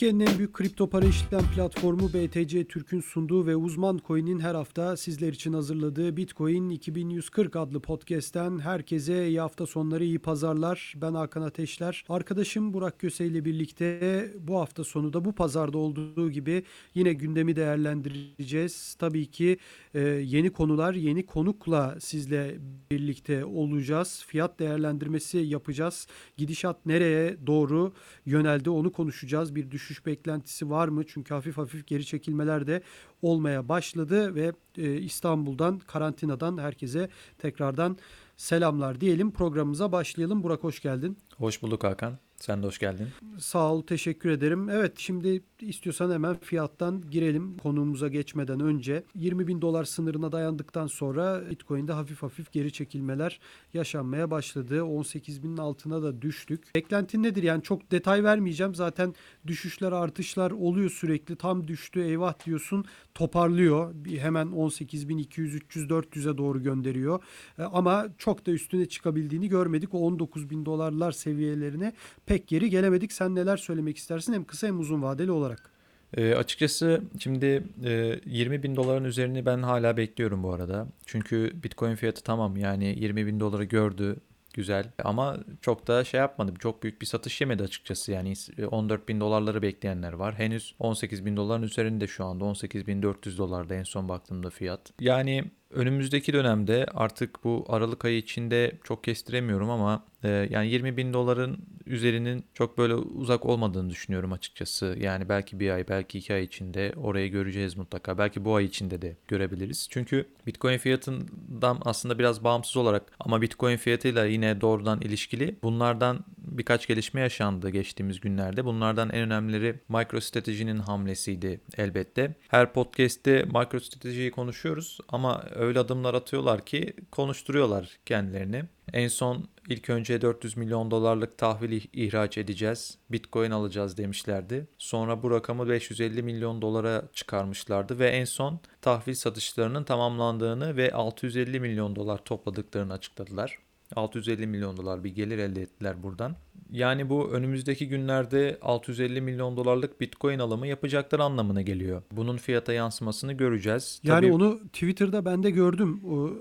Türkiye'nin en büyük kripto para işlem platformu BTC Türk'ün sunduğu ve uzman coin'in her hafta sizler için hazırladığı Bitcoin 2140 adlı podcast'ten herkese iyi hafta sonları, iyi pazarlar. Ben Hakan Ateşler. Arkadaşım Burak Köse ile birlikte bu hafta sonu da bu pazarda olduğu gibi yine gündemi değerlendireceğiz. Tabii ki e, yeni konular, yeni konukla sizle birlikte olacağız. Fiyat değerlendirmesi yapacağız. Gidişat nereye doğru yöneldi onu konuşacağız. Bir düşüş beklentisi var mı? Çünkü hafif hafif geri çekilmeler de olmaya başladı ve e, İstanbul'dan karantinadan herkese tekrardan selamlar diyelim. Programımıza başlayalım. Burak hoş geldin. Hoş bulduk Hakan. Sen de hoş geldin. Sağ ol, teşekkür ederim. Evet, şimdi istiyorsan hemen fiyattan girelim konumuza geçmeden önce. 20 bin dolar sınırına dayandıktan sonra Bitcoin'de hafif hafif geri çekilmeler yaşanmaya başladı. 18 binin altına da düştük. Beklentin nedir? Yani çok detay vermeyeceğim. Zaten düşüşler, artışlar oluyor sürekli. Tam düştü, eyvah diyorsun, toparlıyor. Hemen 18 bin 200, 300, 400'e doğru gönderiyor. E, ama çok da üstüne çıkabildiğini görmedik. O 19 bin dolarlar seviyelerine pek geri gelemedik. Sen neler söylemek istersin hem kısa hem uzun vadeli olarak? E, açıkçası şimdi e, 20 bin doların üzerini ben hala bekliyorum bu arada. Çünkü Bitcoin fiyatı tamam yani 20 bin doları gördü güzel ama çok da şey yapmadı. Çok büyük bir satış yemedi açıkçası yani 14 bin dolarları bekleyenler var. Henüz 18 bin doların üzerinde şu anda 18 bin 400 dolarda en son baktığımda fiyat. Yani önümüzdeki dönemde artık bu Aralık ayı içinde çok kestiremiyorum ama e, yani 20 bin doların üzerinin çok böyle uzak olmadığını düşünüyorum açıkçası. Yani belki bir ay belki iki ay içinde orayı göreceğiz mutlaka. Belki bu ay içinde de görebiliriz. Çünkü Bitcoin fiyatından aslında biraz bağımsız olarak ama Bitcoin fiyatıyla yine doğrudan ilişkili bunlardan birkaç gelişme yaşandı geçtiğimiz günlerde. Bunlardan en önemlileri MicroStrategy'nin hamlesiydi elbette. Her podcast'te MicroStrategy'yi konuşuyoruz ama öyle adımlar atıyorlar ki konuşturuyorlar kendilerini. En son ilk önce 400 milyon dolarlık tahvil ihraç edeceğiz, Bitcoin alacağız demişlerdi. Sonra bu rakamı 550 milyon dolara çıkarmışlardı ve en son tahvil satışlarının tamamlandığını ve 650 milyon dolar topladıklarını açıkladılar. 650 milyon dolar bir gelir elde ettiler buradan. Yani bu önümüzdeki günlerde 650 milyon dolarlık Bitcoin alımı yapacaklar anlamına geliyor. Bunun fiyata yansımasını göreceğiz. Yani Tabii... onu Twitter'da ben de gördüm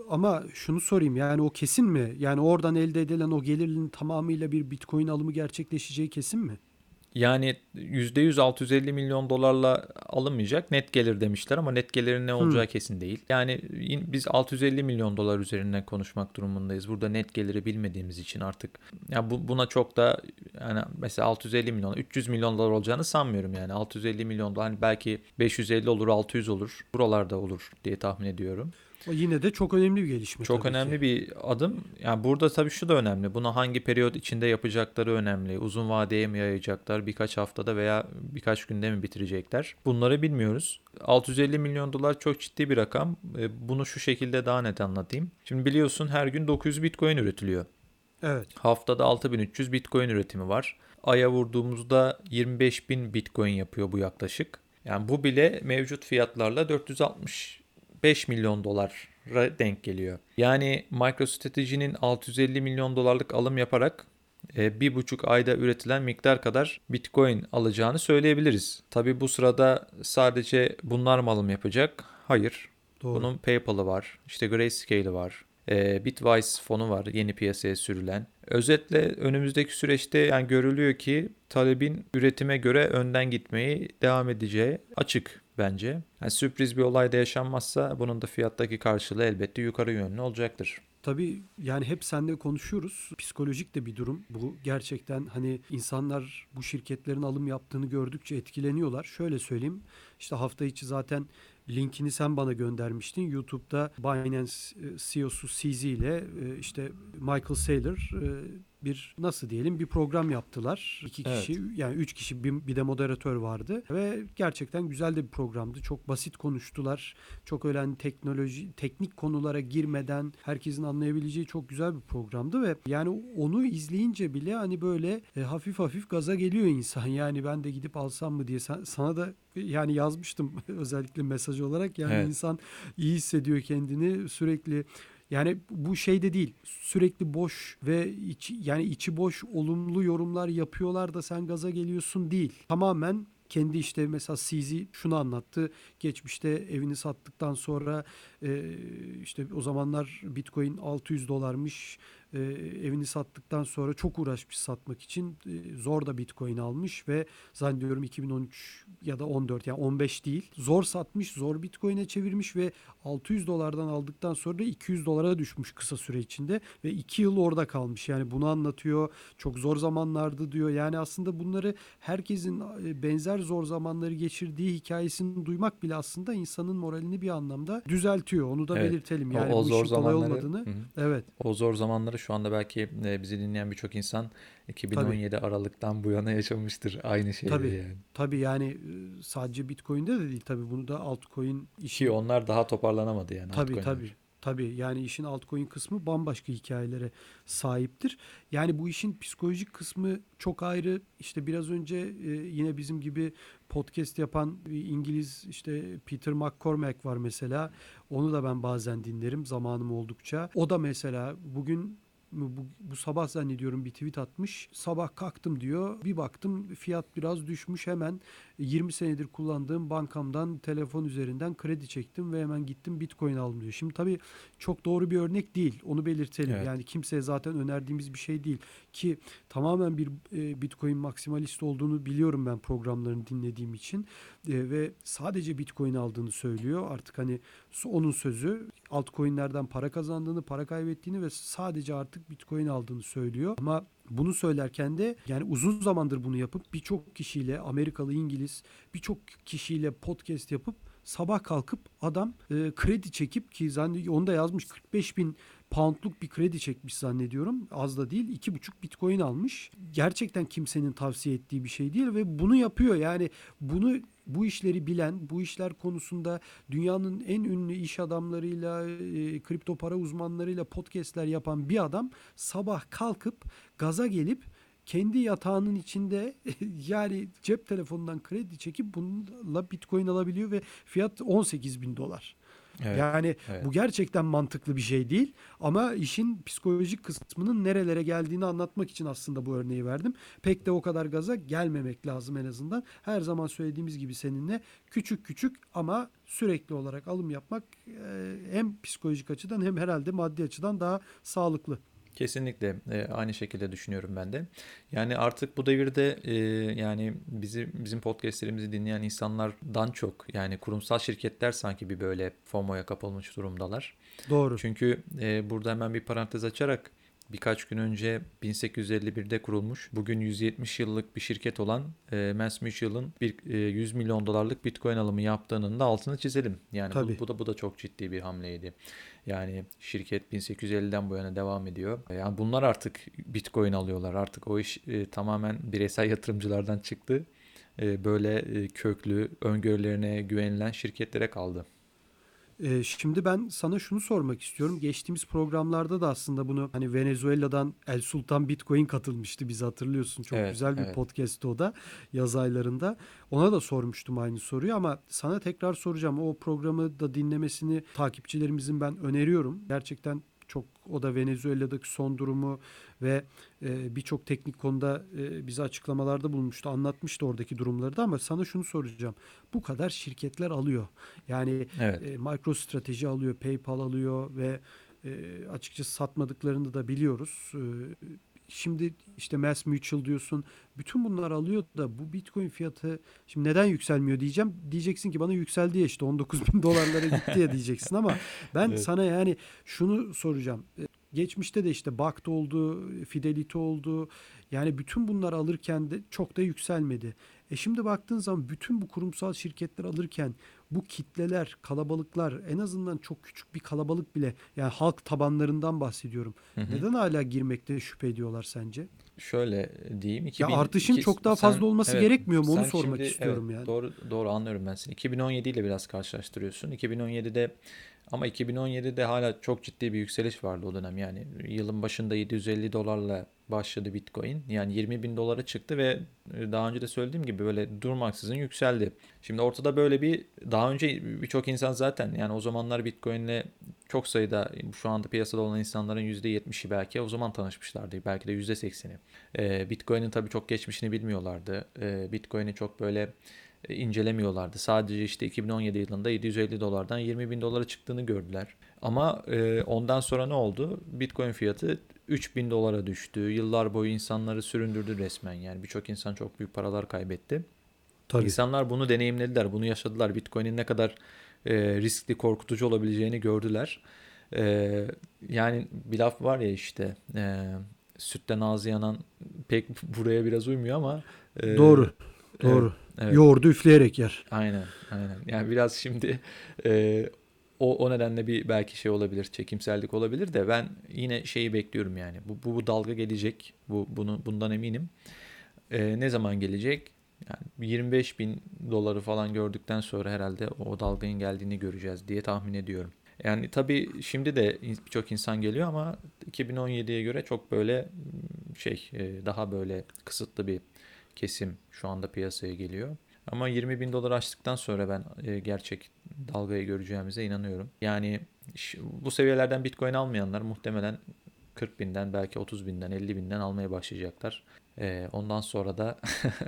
ama şunu sorayım yani o kesin mi? Yani oradan elde edilen o gelirin tamamıyla bir Bitcoin alımı gerçekleşeceği kesin mi? Yani %100 650 milyon dolarla alınmayacak net gelir demişler ama net gelirin ne olacağı hmm. kesin değil. Yani biz 650 milyon dolar üzerinden konuşmak durumundayız. Burada net geliri bilmediğimiz için artık ya bu, buna çok da yani mesela 650 milyon 300 milyon dolar olacağını sanmıyorum yani 650 milyon dolar hani belki 550 olur 600 olur buralarda olur diye tahmin ediyorum. O yine de çok önemli bir gelişme. Çok önemli ki. bir adım. Yani burada tabii şu da önemli. Bunu hangi periyot içinde yapacakları önemli. Uzun vadeye mi yayacaklar? Birkaç haftada veya birkaç günde mi bitirecekler? Bunları bilmiyoruz. 650 milyon dolar çok ciddi bir rakam. E, bunu şu şekilde daha net anlatayım. Şimdi biliyorsun her gün 900 Bitcoin üretiliyor. Evet. Haftada 6300 Bitcoin üretimi var. Aya vurduğumuzda 25 Bitcoin yapıyor bu yaklaşık. Yani bu bile mevcut fiyatlarla 460 5 milyon dolara denk geliyor. Yani MicroStrategy'nin 650 milyon dolarlık alım yaparak e, bir buçuk ayda üretilen miktar kadar Bitcoin alacağını söyleyebiliriz. Tabi bu sırada sadece bunlar mı alım yapacak? Hayır. Doğru. Bunun PayPal'ı var, işte Grayscale'i var, e, Bitwise fonu var yeni piyasaya sürülen. Özetle önümüzdeki süreçte yani görülüyor ki talebin üretime göre önden gitmeyi devam edeceği açık bence. Yani sürpriz bir olay da yaşanmazsa bunun da fiyattaki karşılığı elbette yukarı yönlü olacaktır. Tabii yani hep seninle konuşuyoruz. Psikolojik de bir durum. Bu gerçekten hani insanlar bu şirketlerin alım yaptığını gördükçe etkileniyorlar. Şöyle söyleyeyim. İşte hafta içi zaten linkini sen bana göndermiştin. YouTube'da Binance e, CEO'su CZ ile e, işte Michael Saylor e, bir nasıl diyelim bir program yaptılar. İki kişi evet. yani üç kişi bir, bir de moderatör vardı ve gerçekten güzel de bir programdı. Çok basit konuştular. Çok öyle hani teknoloji teknik konulara girmeden herkesin anlayabileceği çok güzel bir programdı ve yani onu izleyince bile hani böyle e, hafif hafif gaza geliyor insan. Yani ben de gidip alsam mı diye sana da yani yazmıştım özellikle mesaj olarak yani evet. insan iyi hissediyor kendini sürekli yani bu şey de değil. Sürekli boş ve içi, yani içi boş olumlu yorumlar yapıyorlar da sen gaza geliyorsun değil. Tamamen kendi işte mesela CZ şunu anlattı. Geçmişte evini sattıktan sonra e, işte o zamanlar Bitcoin 600 dolarmış. E, evini sattıktan sonra çok uğraşmış satmak için. E, zor da Bitcoin almış ve zannediyorum 2013 ya da 14 yani 15 değil. Zor satmış, zor Bitcoin'e çevirmiş ve 600 dolardan aldıktan sonra 200 dolara düşmüş kısa süre içinde ve 2 yıl orada kalmış. Yani bunu anlatıyor. Çok zor zamanlardı diyor. Yani aslında bunları herkesin e, benzer zor zamanları geçirdiği hikayesini duymak bile aslında insanın moralini bir anlamda düzeltiyor. Onu da Evet. belirtelim. O- Yani o bu zor işin kolay zamanları- olmadığını. Hı. Evet. O zor zamanları şu anda belki e, bizi dinleyen birçok insan 2017 Aralık'tan bu yana yaşamıştır aynı şeyleri Tabii. yani. Tabii yani e, sadece Bitcoin'de de değil tabii bunu da altcoin işi Ki onlar daha toparlanamadı yani Tabii altcoin'ler. tabii. Tabii yani işin altcoin kısmı bambaşka hikayelere sahiptir. Yani bu işin psikolojik kısmı çok ayrı. İşte biraz önce e, yine bizim gibi podcast yapan bir İngiliz işte Peter McCormack var mesela. Onu da ben bazen dinlerim zamanım oldukça. O da mesela bugün bu, bu sabah zannediyorum bir tweet atmış. Sabah kalktım diyor. Bir baktım fiyat biraz düşmüş hemen 20 senedir kullandığım bankamdan telefon üzerinden kredi çektim ve hemen gittim Bitcoin aldım diyor. Şimdi tabii çok doğru bir örnek değil. Onu belirtelim. Evet. Yani kimseye zaten önerdiğimiz bir şey değil ki tamamen bir e, Bitcoin maksimalist olduğunu biliyorum ben programlarını dinlediğim için E, ve sadece Bitcoin aldığını söylüyor. Artık hani onun sözü altcoin'lerden para kazandığını, para kaybettiğini ve sadece artık Bitcoin aldığını söylüyor. Ama bunu söylerken de yani uzun zamandır bunu yapıp birçok kişiyle Amerikalı, İngiliz birçok kişiyle podcast yapıp sabah kalkıp adam e, kredi çekip ki zannediyorum onu da yazmış 45 bin poundluk bir kredi çekmiş zannediyorum. Az da değil. iki buçuk bitcoin almış. Gerçekten kimsenin tavsiye ettiği bir şey değil ve bunu yapıyor. Yani bunu bu işleri bilen, bu işler konusunda dünyanın en ünlü iş adamlarıyla, e, kripto para uzmanlarıyla podcastler yapan bir adam sabah kalkıp gaza gelip kendi yatağının içinde yani cep telefonundan kredi çekip bununla bitcoin alabiliyor ve fiyat 18 bin dolar. Evet. Yani evet. bu gerçekten mantıklı bir şey değil ama işin psikolojik kısmının nerelere geldiğini anlatmak için aslında bu örneği verdim. Pek de o kadar gaza gelmemek lazım en azından. Her zaman söylediğimiz gibi seninle küçük küçük ama sürekli olarak alım yapmak hem psikolojik açıdan hem herhalde maddi açıdan daha sağlıklı. Kesinlikle e, aynı şekilde düşünüyorum ben de. Yani artık bu devirde e, yani bizi bizim podcastlerimizi dinleyen insanlardan çok yani kurumsal şirketler sanki bir böyle FOMO'ya kapılmış durumdalar. Doğru. Çünkü e, burada hemen bir parantez açarak birkaç gün önce 1851'de kurulmuş bugün 170 yıllık bir şirket olan e, Mass Mutual'ın bir e, 100 milyon dolarlık Bitcoin alımı yaptığının da altını çizelim. Yani bu, bu da bu da çok ciddi bir hamleydi. Yani şirket 1850'den bu yana devam ediyor. Yani bunlar artık Bitcoin alıyorlar. Artık o iş e, tamamen bireysel yatırımcılardan çıktı. E, böyle e, köklü, öngörülerine güvenilen şirketlere kaldı. Ee, şimdi ben sana şunu sormak istiyorum. Geçtiğimiz programlarda da aslında bunu hani Venezuela'dan El Sultan Bitcoin katılmıştı bizi hatırlıyorsun. Çok Evet, güzel bir evet. podcast o da yaz aylarında. Ona da sormuştum aynı soruyu ama sana tekrar soracağım. O programı da dinlemesini takipçilerimizin ben öneriyorum. Gerçekten çok o da Venezuela'daki son durumu ve e, birçok teknik konuda e, bize açıklamalarda bulunmuştu. Anlatmıştı oradaki durumları da ama sana şunu soracağım. Bu kadar şirketler alıyor. Yani Evet. e, MicroStrateji alıyor, PayPal alıyor ve e, açıkçası satmadıklarını da biliyoruz. E, şimdi işte Mass Mutual diyorsun. Bütün bunlar alıyor da bu Bitcoin fiyatı şimdi neden yükselmiyor diyeceğim. Diyeceksin ki bana yükseldi ya işte 19 bin dolarlara gitti ya diyeceksin ama ben Evet. sana yani şunu soracağım. E, Geçmişte de işte Bakt oldu, Fidelity oldu. Yani bütün bunlar alırken de çok da yükselmedi. E şimdi baktığın zaman bütün bu kurumsal şirketler alırken bu kitleler, kalabalıklar en azından çok küçük bir kalabalık bile yani halk tabanlarından bahsediyorum. Hı hı. Neden hala girmekte şüphe ediyorlar sence? Şöyle diyeyim. Ya 2000 artışın iki- çok daha sen- fazla olması evet, gerekmiyor mu onu sormak şimdi- istiyorum evet, yani. Doğru doğru anlıyorum ben seni. 2017 ile biraz karşılaştırıyorsun. 2017'de ama 2017'de hala çok ciddi bir yükseliş vardı o dönem. Yani yılın başında 750 dolarla başladı Bitcoin. Yani 20 bin dolara çıktı ve e, daha önce de söylediğim gibi böyle durmaksızın yükseldi. Şimdi ortada böyle bir daha önce birçok insan zaten yani o zamanlar Bitcoin'le çok sayıda şu anda piyasada olan insanların %70'i belki o zaman tanışmışlardı. Belki de %80'i. E, Bitcoin'in tabii çok geçmişini bilmiyorlardı. E, Bitcoin'i çok böyle incelemiyorlardı. Sadece işte 2017 yılında 750 dolardan 20 bin dolara çıktığını gördüler. Ama e, ondan sonra ne oldu? Bitcoin fiyatı 3000 dolara düştü. Yıllar boyu insanları süründürdü resmen. Yani birçok insan çok büyük paralar kaybetti. Tabii. İnsanlar bunu deneyimlediler, bunu yaşadılar. Bitcoin'in ne kadar e, riskli, korkutucu olabileceğini gördüler. E, yani bir laf var ya işte e, sütten ağzı yanan pek buraya biraz uymuyor ama. E, doğru, doğru. Evet. Yoğurdu üfleyerek yer. Aynen, aynen. Yani biraz şimdi e, o, o nedenle bir belki şey olabilir, çekimsellik olabilir de ben yine şeyi bekliyorum yani. Bu, bu, bu dalga gelecek, bu bunu bundan eminim. E, ne zaman gelecek? Yani 25 bin doları falan gördükten sonra herhalde o dalganın geldiğini göreceğiz diye tahmin ediyorum. Yani tabii şimdi de birçok insan geliyor ama 2017'ye göre çok böyle şey e, daha böyle kısıtlı bir kesim şu anda piyasaya geliyor. Ama 20 bin dolar açtıktan sonra ben e, gerçek dalgayı göreceğimize inanıyorum. Yani bu seviyelerden Bitcoin almayanlar muhtemelen 40 binden belki 30 binden 50 binden almaya başlayacaklar. E, ondan sonra da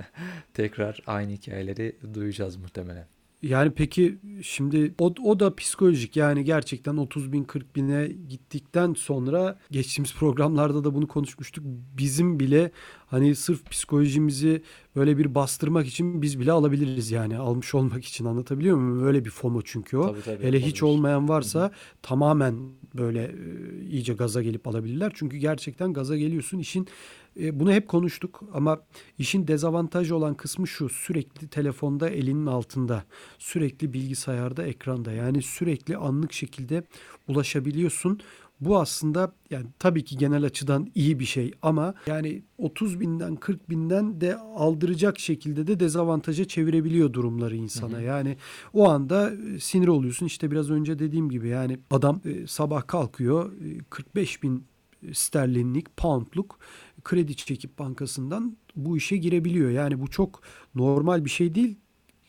tekrar aynı hikayeleri duyacağız muhtemelen. Yani peki şimdi o, o da psikolojik yani gerçekten 30 bin 40 bine gittikten sonra geçtiğimiz programlarda da bunu konuşmuştuk. Bizim bile hani sırf psikolojimizi böyle bir bastırmak için biz bile alabiliriz yani almış olmak için anlatabiliyor muyum? Öyle bir FOMO çünkü o. Tabii, tabii, Hele hiç olmayan varsa Hı-hı. tamamen böyle e, iyice gaza gelip alabilirler. Çünkü gerçekten gaza geliyorsun işin e, bunu hep konuştuk ama işin dezavantajı olan kısmı şu sürekli telefonda elinin altında sürekli bilgisayarda ekranda yani sürekli anlık şekilde ulaşabiliyorsun. Bu aslında yani tabii ki genel açıdan iyi bir şey ama yani 30 binden 40 binden de aldıracak şekilde de dezavantaja çevirebiliyor durumları insana. Hı hı. Yani o anda e, sinir oluyorsun işte biraz önce dediğim gibi yani adam e, sabah kalkıyor 45 bin sterlinlik, poundluk kredi çekip bankasından bu işe girebiliyor. Yani bu çok normal bir şey değil.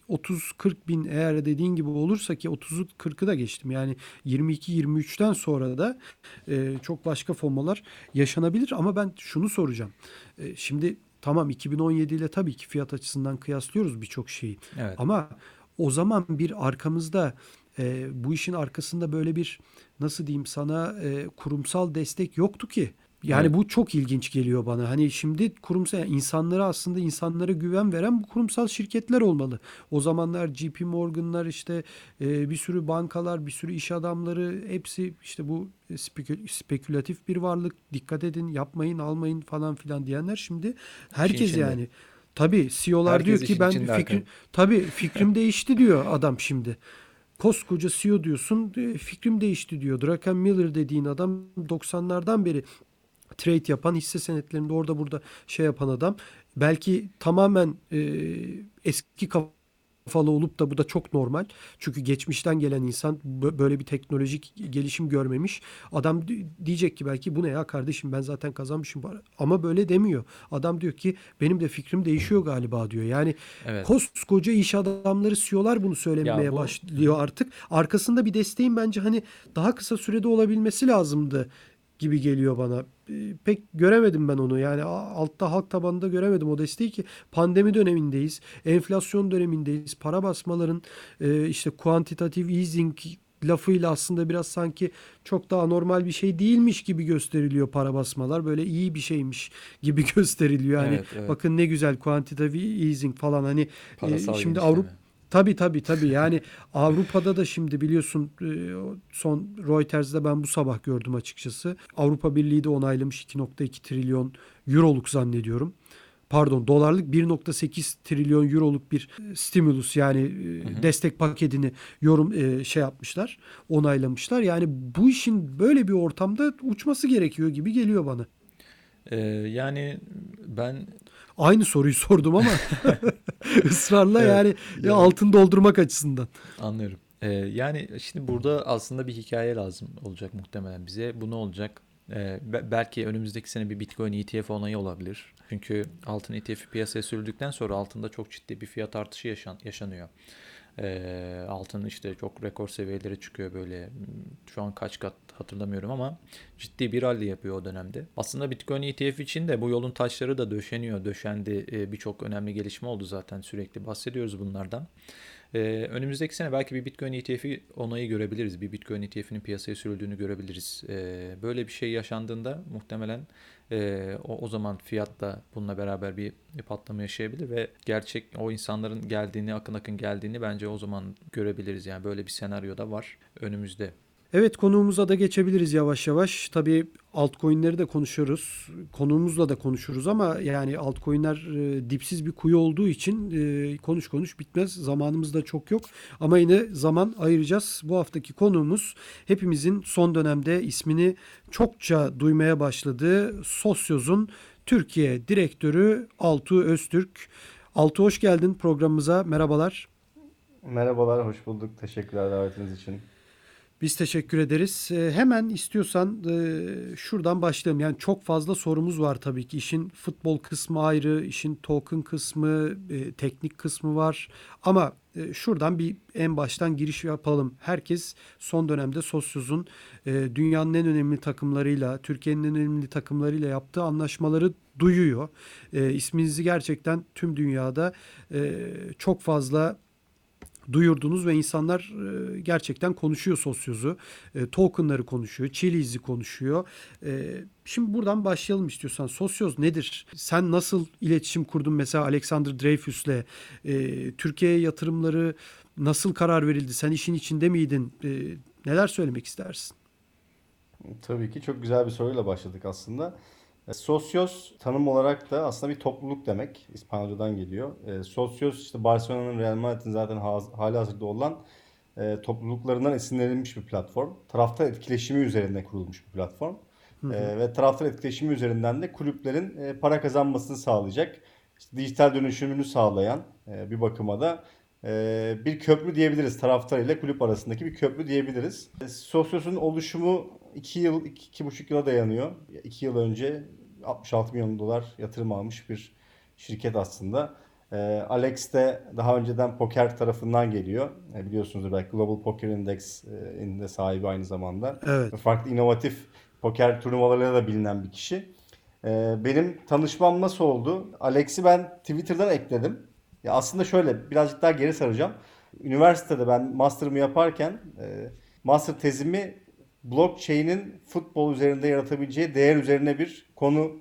30-40 bin eğer dediğin gibi olursa ki 30'u 40'ı da geçtim. Yani 22-23'ten sonra da e, çok başka formalar yaşanabilir. Ama ben şunu soracağım. E, şimdi tamam 2017 ile tabii ki fiyat açısından kıyaslıyoruz birçok şeyi. Evet. Ama o zaman bir arkamızda e, bu işin arkasında böyle bir nasıl diyeyim sana e, kurumsal destek yoktu ki. Yani evet. bu çok ilginç geliyor bana. Hani şimdi kurumsal yani insanlara aslında insanlara güven veren bu kurumsal şirketler olmalı. O zamanlar JP Morgan'lar işte e, bir sürü bankalar, bir sürü iş adamları hepsi işte bu spekül spekülatif bir varlık. Dikkat edin, yapmayın, almayın falan filan diyenler şimdi herkes yani. Tabii CEO'lar diyor ki ben fikrim tabii fikrim değişti diyor adam şimdi. Koskoca CEO diyorsun e, fikrim değişti diyor. Draken Miller dediğin adam 90'lardan beri trade yapan hisse senetlerinde orada burada şey yapan adam belki tamamen e, eski kafalı olup da bu da çok normal. Çünkü geçmişten gelen insan böyle bir teknolojik gelişim görmemiş. Adam diyecek ki belki bu ne ya kardeşim ben zaten kazanmışım. Ama böyle demiyor. Adam diyor ki benim de fikrim değişiyor galiba diyor. Yani evet. koskoca iş adamları CEO'lar bunu söylemeye bu... başlıyor artık. Arkasında bir desteğin bence hani daha kısa sürede olabilmesi lazımdı gibi geliyor bana. Ee, pek göremedim ben onu. Yani altta halk tabanında göremedim o desteği ki pandemi dönemindeyiz. Enflasyon dönemindeyiz. Para basmaların e, işte quantitative easing lafıyla aslında biraz sanki çok daha normal bir şey değilmiş gibi gösteriliyor para basmalar. Böyle iyi bir şeymiş gibi gösteriliyor. Yani evet, evet. bakın ne güzel quantitative easing falan hani e, şimdi Avrupa Tabii tabii tabii. Yani Avrupa'da da şimdi biliyorsun e, son Reuters'da ben bu sabah gördüm açıkçası. Avrupa Birliği de onaylamış 2.2 trilyon euroluk zannediyorum. Pardon dolarlık 1.8 trilyon euroluk bir e, stimulus yani e, hı hı. destek paketini yorum şey yapmışlar, onaylamışlar. Yani bu işin böyle bir ortamda uçması gerekiyor gibi geliyor bana. Ee, yani ben Aynı soruyu sordum ama ısrarla evet, yani, yani altın doldurmak açısından. Anlıyorum. Ee, yani şimdi burada aslında bir hikaye lazım olacak muhtemelen bize. Bu ne olacak? Ee, belki önümüzdeki sene bir Bitcoin ETF onayı olabilir. Çünkü altın ETF piyasaya sürüldükten sonra altında çok ciddi bir fiyat artışı yaşan yaşanıyor. E, altın işte çok rekor seviyeleri çıkıyor böyle. Şu an kaç kat hatırlamıyorum ama ciddi bir rally yapıyor o dönemde. Aslında Bitcoin ETF için de bu yolun taşları da döşeniyor. Döşendi. E, Birçok önemli gelişme oldu zaten sürekli bahsediyoruz bunlardan. Ee, önümüzdeki sene belki bir Bitcoin ETF'i onayı görebiliriz. Bir Bitcoin ETF'inin piyasaya sürüldüğünü görebiliriz. Ee, böyle bir şey yaşandığında muhtemelen e, o, o zaman fiyat da bununla beraber bir patlama yaşayabilir ve gerçek o insanların geldiğini, akın akın geldiğini bence o zaman görebiliriz. Yani böyle bir senaryo da var önümüzde. Evet konuğumuza da geçebiliriz yavaş yavaş. Tabii altcoin'leri de konuşuyoruz. Konuğumuzla da konuşuruz ama yani altcoin'ler e, dipsiz bir kuyu olduğu için e, konuş konuş bitmez. Zamanımız da çok yok. Ama yine zaman ayıracağız. Bu haftaki konuğumuz hepimizin son dönemde ismini çokça duymaya başladığı Sosyoz'un Türkiye direktörü Altuğ Öztürk. Altuğ hoş geldin programımıza. Merhabalar. Merhabalar, hoş bulduk. Teşekkürler davetiniz için. Biz teşekkür ederiz. E, hemen istiyorsan e, şuradan başlayalım. Yani çok fazla sorumuz var tabii ki. İşin futbol kısmı ayrı, işin token kısmı, e, teknik kısmı var. Ama e, şuradan bir en baştan giriş yapalım. Herkes son dönemde Sosyoz'un e, dünyanın en önemli takımlarıyla, Türkiye'nin en önemli takımlarıyla yaptığı anlaşmaları duyuyor. E, isminizi gerçekten tüm dünyada e, çok fazla duyurdunuz ve insanlar e, gerçekten konuşuyor sosyozu. E, tokenları konuşuyor, Chili'si konuşuyor. E, şimdi buradan başlayalım istiyorsan. Sosyoz nedir? Sen nasıl iletişim kurdun mesela Alexander Dreyfus'le? Türkiye'ye yatırımları nasıl karar verildi? Sen işin içinde miydin? Neler söylemek istersin? Tabii ki çok güzel bir soruyla başladık aslında. E, Sosyos tanım olarak da aslında bir topluluk demek. İspanyolcadan geliyor. E, Sosyos işte Barcelona'nın Real Madrid'in zaten hali hazırda olan e, topluluklarından esinlenilmiş bir platform. Taraftar etkileşimi üzerinde kurulmuş bir platform. Hı hı. E, ve taraftar etkileşimi üzerinden de kulüplerin e, para kazanmasını sağlayacak, işte dijital dönüşümünü sağlayan e, bir bakıma da e, bir köprü diyebiliriz. Taraftar ile kulüp arasındaki bir köprü diyebiliriz. E, Sosyos'un oluşumu 2 yıl, 2,5 yıla dayanıyor. 2 yıl önce 66 milyon dolar yatırım almış bir şirket aslında. E, Alex de daha önceden poker tarafından geliyor. E, biliyorsunuz belki Global Poker Index'in de sahibi aynı zamanda. Evet. Farklı inovatif poker turnuvalarıyla da bilinen bir kişi. E, benim tanışmam nasıl oldu? Alex'i ben Twitter'dan ekledim. Ya aslında şöyle birazcık daha geri saracağım. Üniversitede ben master'ımı yaparken e, master tezimi blockchain'in futbol üzerinde yaratabileceği değer üzerine bir konu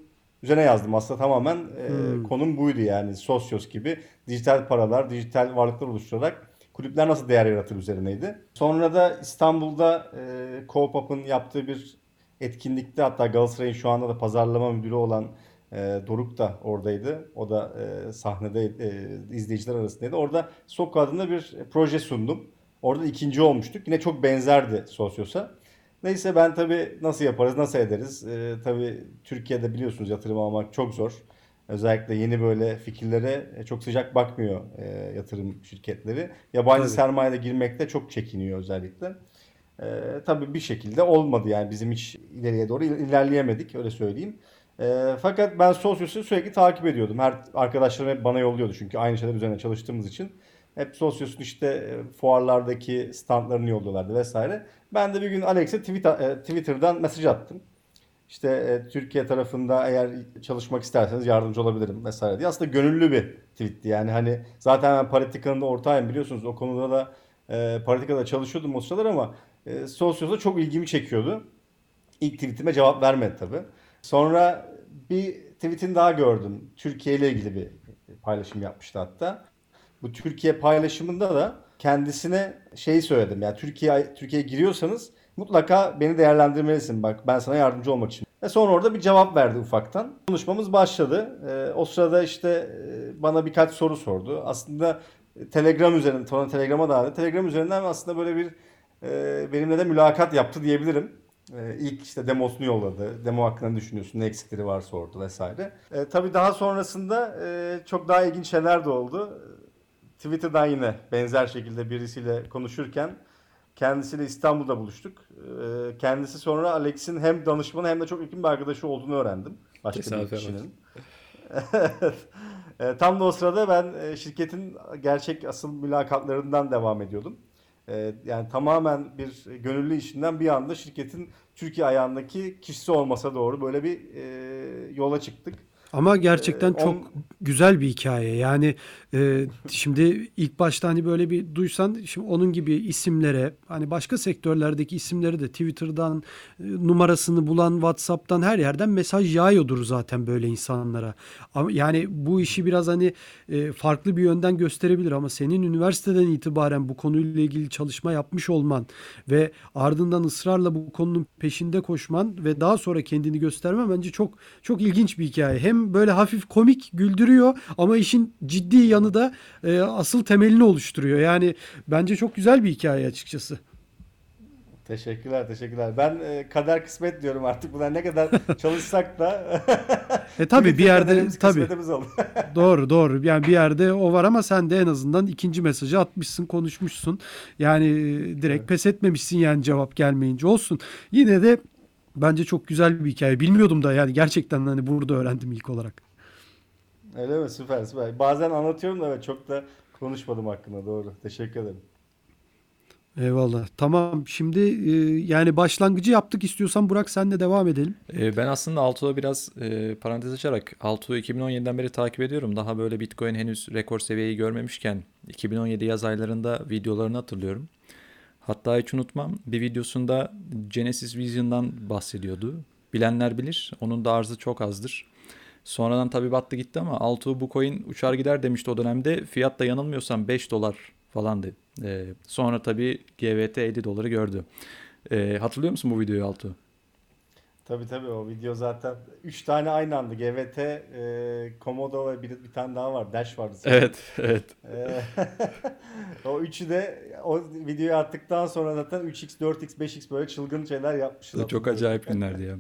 üzerine yazdım. Aslında tamamen e, hmm. konum buydu yani. Sosyos gibi dijital paralar, dijital varlıklar oluşturarak kulüpler nasıl değer yaratır üzerineydi. Sonra da İstanbul'da e, Co-Op'un yaptığı bir etkinlikte hatta Galatasaray'ın şu anda da pazarlama müdürü olan e, Doruk da oradaydı. O da e, sahnede e, izleyiciler arasındaydı. Orada Sokka adında bir proje sundum. Orada ikinci olmuştuk. Yine çok benzerdi Sosyos'a. Neyse ben tabii nasıl yaparız, nasıl ederiz? Ee, tabii Türkiye'de biliyorsunuz yatırım almak çok zor. Özellikle yeni böyle fikirlere e, çok sıcak bakmıyor e, yatırım şirketleri. Yabancı tabii. sermayede girmekte çok çekiniyor özellikle. E, tabii bir şekilde olmadı yani bizim hiç ileriye doğru ilerleyemedik öyle söyleyeyim. E, fakat ben Sosyos'u sürekli takip ediyordum. Her arkadaşlarım hep bana yolluyordu çünkü aynı şeyler üzerine çalıştığımız için. Hep Sosyos'un işte e, fuarlardaki standlarını yolluyorlardı vesaire. Ben de bir gün Alex'e e, Twitter'dan mesaj attım. İşte e, Türkiye tarafında eğer çalışmak isterseniz yardımcı olabilirim vesaire diye. Aslında gönüllü bir tweetti. Yani hani zaten ben Politika'nın da ortağıyım biliyorsunuz. O konuda da e, Politika'da çalışıyordum o sıralar ama e, Sosyos'a çok ilgimi çekiyordu. İlk tweetime cevap vermedi tabii. Sonra bir tweetini daha gördüm. Türkiye ile ilgili bir paylaşım yapmıştı hatta. Bu Türkiye paylaşımında da kendisine şey söyledim. Yani Türkiye Türkiye'ye giriyorsanız mutlaka beni değerlendirmelisin. Bak ben sana yardımcı olmak için. Ve sonra orada bir cevap verdi ufaktan. Konuşmamız başladı. Ee, o sırada işte e, bana birkaç soru sordu. Aslında Telegram üzerinden, sonra Telegram'a da Telegram üzerinden aslında böyle bir e, benimle de mülakat yaptı diyebilirim. E, ilk işte demosunu yolladı. Demo hakkında ne düşünüyorsun? Ne eksikleri var sordu vesaire. E, tabii daha sonrasında e, çok daha ilginç şeyler de oldu. Twitter'dan yine benzer şekilde birisiyle konuşurken kendisiyle İstanbul'da buluştuk. Ee, kendisi sonra Alex'in hem danışmanı hem de çok yakın bir arkadaşı olduğunu öğrendim. Başka Tesadüfe bir kişinin. E, tam da o sırada ben e, şirketin gerçek asıl mülakatlarından devam ediyordum. E, yani tamamen bir gönüllü işinden bir anda şirketin Türkiye ayağındaki kişisi olmasa doğru böyle bir e, yola çıktık. Ama gerçekten Ee, çok on- güzel bir hikaye. Yani e, şimdi ilk başta hani böyle bir duysan şimdi onun gibi isimlere hani başka sektörlerdeki isimleri de Twitter'dan e, numarasını bulan WhatsApp'tan her yerden mesaj yağıyordur zaten böyle insanlara. Ama yani bu işi biraz hani e, farklı bir yönden gösterebilir ama senin üniversiteden itibaren bu konuyla ilgili çalışma yapmış olman ve ardından ısrarla bu konunun peşinde koşman ve daha sonra kendini göstermen bence çok çok ilginç bir hikaye. Hem böyle hafif komik güldürüyor ama işin ciddi yanı da e, asıl temelini oluşturuyor. Yani bence çok güzel bir hikaye açıkçası. Teşekkürler, teşekkürler. Ben e, kader kısmet diyorum artık. Buna ne kadar çalışsak da E tabii bir yerde tabii doğru doğru. Yani bir yerde o var ama sen de en azından ikinci mesajı atmışsın, konuşmuşsun. Yani e, direkt pes etmemişsin yani cevap gelmeyince olsun. Yine de bence çok güzel bir hikaye. Bilmiyordum da yani gerçekten hani burada öğrendim ilk olarak. Öyle mi? Süper, süper. Bazen anlatıyorum da evet çok da konuşmadım hakkında. Doğru. Teşekkür ederim. Eyvallah. Tamam. Şimdi e, yani başlangıcı yaptık. İstiyorsan Burak senle devam edelim. Ee, Ben aslında Altuğ'a biraz e, parantez açarak Altuğ'u 2017'den beri takip ediyorum. Daha böyle Bitcoin henüz rekor seviyeyi görmemişken 2017 yaz aylarında videolarını hatırlıyorum. Hatta hiç unutmam bir videosunda Genesis Vision'dan bahsediyordu. Bilenler bilir. Onun da arzı çok azdır. Sonradan tabii battı gitti ama Altuğ bu coin uçar gider demişti o dönemde. Fiyat da yanılmıyorsam 5 dolar falandı. Ee, sonra tabii GVT 50 doları gördü. Ee, hatırlıyor musun bu videoyu Altuğ? Tabii tabii o video zaten 3 tane aynı anda. GVT, e, Komodo ve bir, bir tane daha var. Dash vardı. sanırım. Evet, evet. E, o üçü de o videoyu attıktan sonra zaten 3x, 4x, 5x böyle çılgın şeyler yapmışız. Çok acayip günlerdi ya.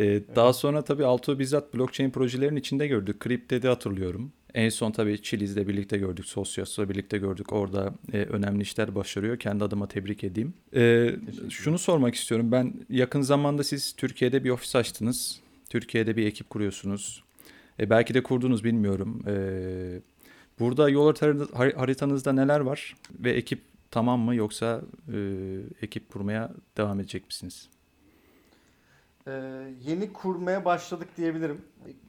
Ee, daha sonra tabii Altuğ bizzat blockchain projelerin içinde gördük. Crypted'i hatırlıyorum. En son tabii Chiliz'le birlikte gördük. Socios'la birlikte gördük. Orada e, önemli işler başarıyor. Kendi adıma tebrik edeyim. Ee, şunu sormak istiyorum. Ben yakın zamanda siz Türkiye'de bir ofis açtınız. Türkiye'de bir ekip kuruyorsunuz. E, belki de kurdunuz bilmiyorum. Ee, burada yol haritanız- har- haritanızda neler var? Ve ekip tamam mı yoksa e, ekip kurmaya devam edecek misiniz? Ee, yeni kurmaya başladık diyebilirim.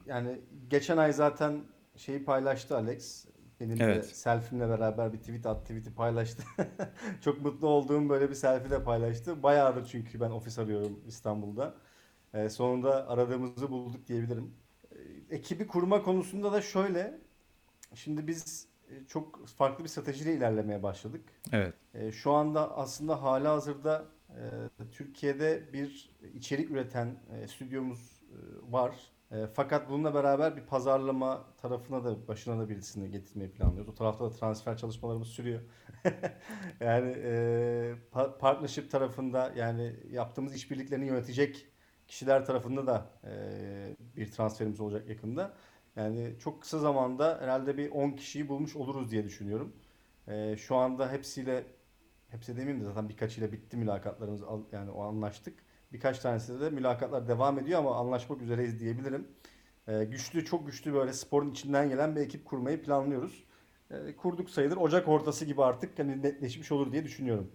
Yani geçen ay zaten şeyi paylaştı Alex. Benim de Evet. selfie'imle beraber bir tweet at, tweet'i paylaştı. Çok mutlu olduğum böyle bir selfie de paylaştı. Bayağıdır çünkü ben ofis arıyorum İstanbul'da. Ee, sonunda aradığımızı bulduk diyebilirim. Ee, ekibi kurma konusunda da şöyle. Şimdi biz e, çok farklı bir stratejiyle ilerlemeye başladık. Evet. E, Şu anda aslında halihazırda e, Türkiye'de bir içerik üreten e, stüdyomuz e, var. E, Fakat bununla beraber bir pazarlama tarafına da başına da birisini getirmeyi planlıyoruz. O tarafta da transfer çalışmalarımız sürüyor. Yani e, pa- partnership tarafında yani yaptığımız işbirliklerini yönetecek kişiler tarafında da e, bir transferimiz olacak yakında. Yani çok kısa zamanda herhalde bir 10 kişiyi bulmuş oluruz diye düşünüyorum. Ee, şu anda hepsiyle hepsi demeyeyim de zaten birkaçıyla bitti mülakatlarımız yani o anlaştık. Birkaç tanesiyle de mülakatlar devam ediyor ama anlaşmak üzereyiz diyebilirim. Ee, güçlü çok güçlü böyle sporun içinden gelen bir ekip kurmayı planlıyoruz. Ee, kurduk sayılır Ocak ortası gibi artık hani netleşmiş olur diye düşünüyorum.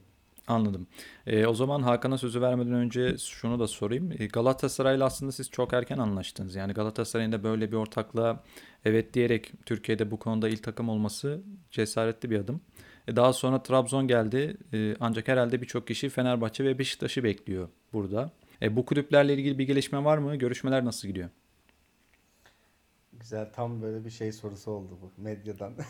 Anladım. Ee, o zaman Hakan'a sözü vermeden önce şunu da sorayım. Ee, Galatasaray'la aslında siz çok erken anlaştınız. Yani Galatasaray'ın da böyle bir ortaklığa evet diyerek Türkiye'de bu konuda il takım olması cesaretli bir adım. E, daha sonra Trabzon geldi. E, ancak herhalde birçok kişi Fenerbahçe ve Beşiktaş'ı bekliyor burada. E, bu kulüplerle ilgili bir gelişme var mı? Görüşmeler nasıl gidiyor? Güzel tam böyle bir şey sorusu oldu bu medyadan.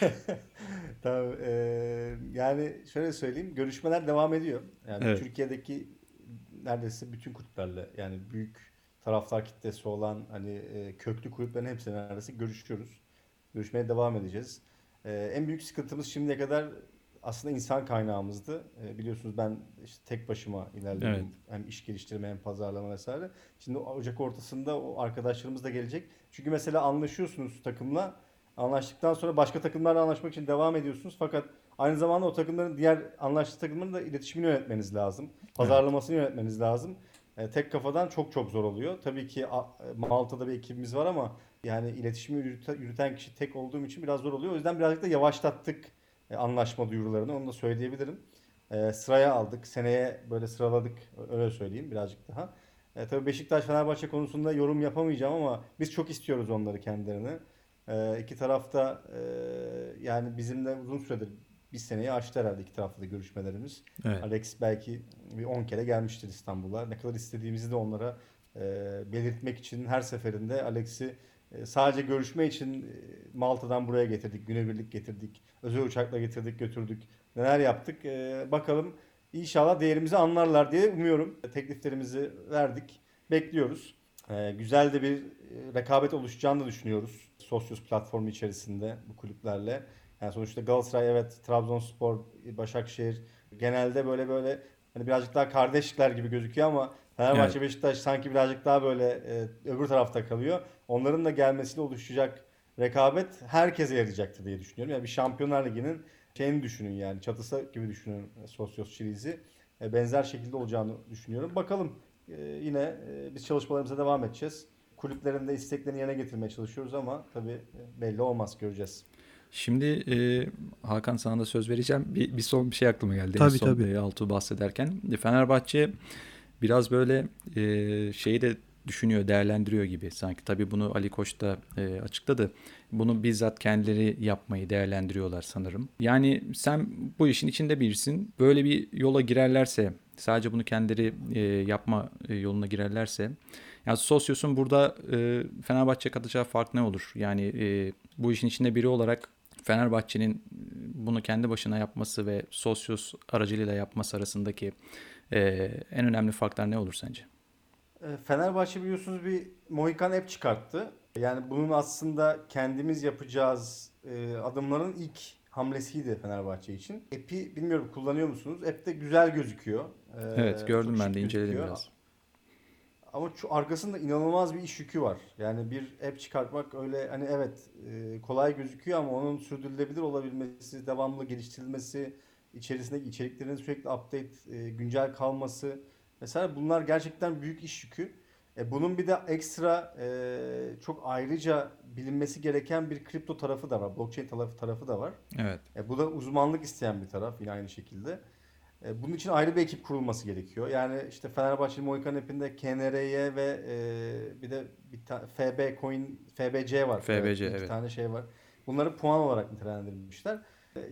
Tamam, eee, yani şöyle söyleyeyim görüşmeler devam ediyor. Yani Evet. Türkiye'deki neredeyse bütün kulüplerle yani büyük taraftar kitlesi olan hani e, köklü kulüplerin hepsiyle neredeyse görüşüyoruz. Görüşmeye devam edeceğiz. Eee, en büyük sıkıntımız şimdiye kadar aslında insan kaynağımızdı. Eee, biliyorsunuz ben işte tek başıma ilerliyorum. Evet. Hem iş geliştirme hem pazarlama vesaire. Şimdi Ocak ortasında o arkadaşlarımız da gelecek. Çünkü mesela anlaşıyorsunuz takımla. Anlaştıktan sonra başka takımlarla anlaşmak için devam ediyorsunuz. Fakat aynı zamanda o takımların diğer anlaştığı takımların da iletişimini yönetmeniz lazım. Pazarlamasını yönetmeniz lazım. e, tek kafadan çok çok zor oluyor. Tabii ki Malta'da bir ekibimiz var ama yani iletişimi yürüten, yürüten kişi tek olduğum için biraz zor oluyor. O yüzden birazcık da yavaşlattık e, anlaşma duyurularını. Onu da söyleyebilirim. E, sıraya aldık. Seneye böyle sıraladık. Öyle söyleyeyim birazcık daha. E, tabii Beşiktaş Fenerbahçe konusunda yorum yapamayacağım ama biz çok istiyoruz onları kendilerini. E, iki tarafta e, yani bizimle uzun süredir bir seneyi aştı herhalde iki tarafta da görüşmelerimiz. Evet. Alex belki bir 10 kere gelmiştir İstanbul'a. Ne kadar istediğimizi de onlara e, belirtmek için her seferinde Alex'i sadece görüşme için e, Malta'dan buraya getirdik. Günebirlik getirdik. Özel uçakla getirdik götürdük. Neler yaptık. E, bakalım inşallah değerimizi anlarlar diye umuyorum. Tekliflerimizi verdik. Bekliyoruz. E, güzel de bir e, rekabet oluşacağını düşünüyoruz. Sosyos platformu içerisinde bu kulüplerle. Yani sonuçta Galatasaray evet Trabzonspor, Başakşehir genelde böyle böyle hani birazcık daha kardeşler gibi gözüküyor ama Fenerbahçe Beşiktaş sanki birazcık daha böyle e, öbür tarafta kalıyor. Onların da gelmesiyle oluşacak rekabet herkese yarayacaktır diye düşünüyorum. Yani bir Şampiyonlar Ligi'nin şeyini düşünün yani çatısı gibi düşünün Sosyos Şirizi. E, benzer şekilde olacağını düşünüyorum. Bakalım e, yine e, biz çalışmalarımıza devam edeceğiz. Kulüplerin de isteklerini yerine getirmeye çalışıyoruz ama tabii e, belli olmaz göreceğiz. Şimdi e, Hakan sana da söz vereceğim. Bir, bir son bir şey aklıma geldi. Tabii, en son, tabii. e, Altuğ bahsederken. E, Fenerbahçe biraz böyle e, şeyi de düşünüyor, değerlendiriyor gibi sanki. Tabii bunu Ali Koç da e, açıkladı. Bunu bizzat kendileri yapmayı değerlendiriyorlar sanırım. Yani sen bu işin içinde birisin. Böyle bir yola girerlerse, sadece bunu kendileri e, yapma e, yoluna girerlerse yani Sosyos'un burada e, Fenerbahçe katacağı fark ne olur? Yani e, bu işin içinde biri olarak Fenerbahçe'nin bunu kendi başına yapması ve Sosyos aracılığıyla yapması arasındaki e, en önemli farklar ne olur sence? E, Fenerbahçe biliyorsunuz bir Mohikan app çıkarttı. Yani bunun aslında kendimiz yapacağız e, adımların ilk hamlesiydi Fenerbahçe için. App'i bilmiyorum kullanıyor musunuz? App de güzel gözüküyor. E, Evet gördüm ben de inceledim gözüküyor. biraz. Ama şu arkasında inanılmaz bir iş yükü var. Yani bir app çıkartmak öyle hani evet e, kolay gözüküyor ama onun sürdürülebilir olabilmesi, devamlı geliştirilmesi, içerisindeki içeriklerin sürekli update, e, güncel kalması mesela bunlar gerçekten büyük iş yükü. E, bunun bir de ekstra e, çok ayrıca bilinmesi gereken bir kripto tarafı da var. Blockchain tarafı, tarafı da var. Evet. E, bu da uzmanlık isteyen bir taraf yine aynı şekilde. E, bunun için ayrı bir ekip kurulması gerekiyor. Yani işte Fenerbahçe Mohikan app'inde KNRY ve e, bir de bir ta- FB Coin FBC var. FBC, iki evet. tane şey var. Bunları puan olarak nitelendirmişler.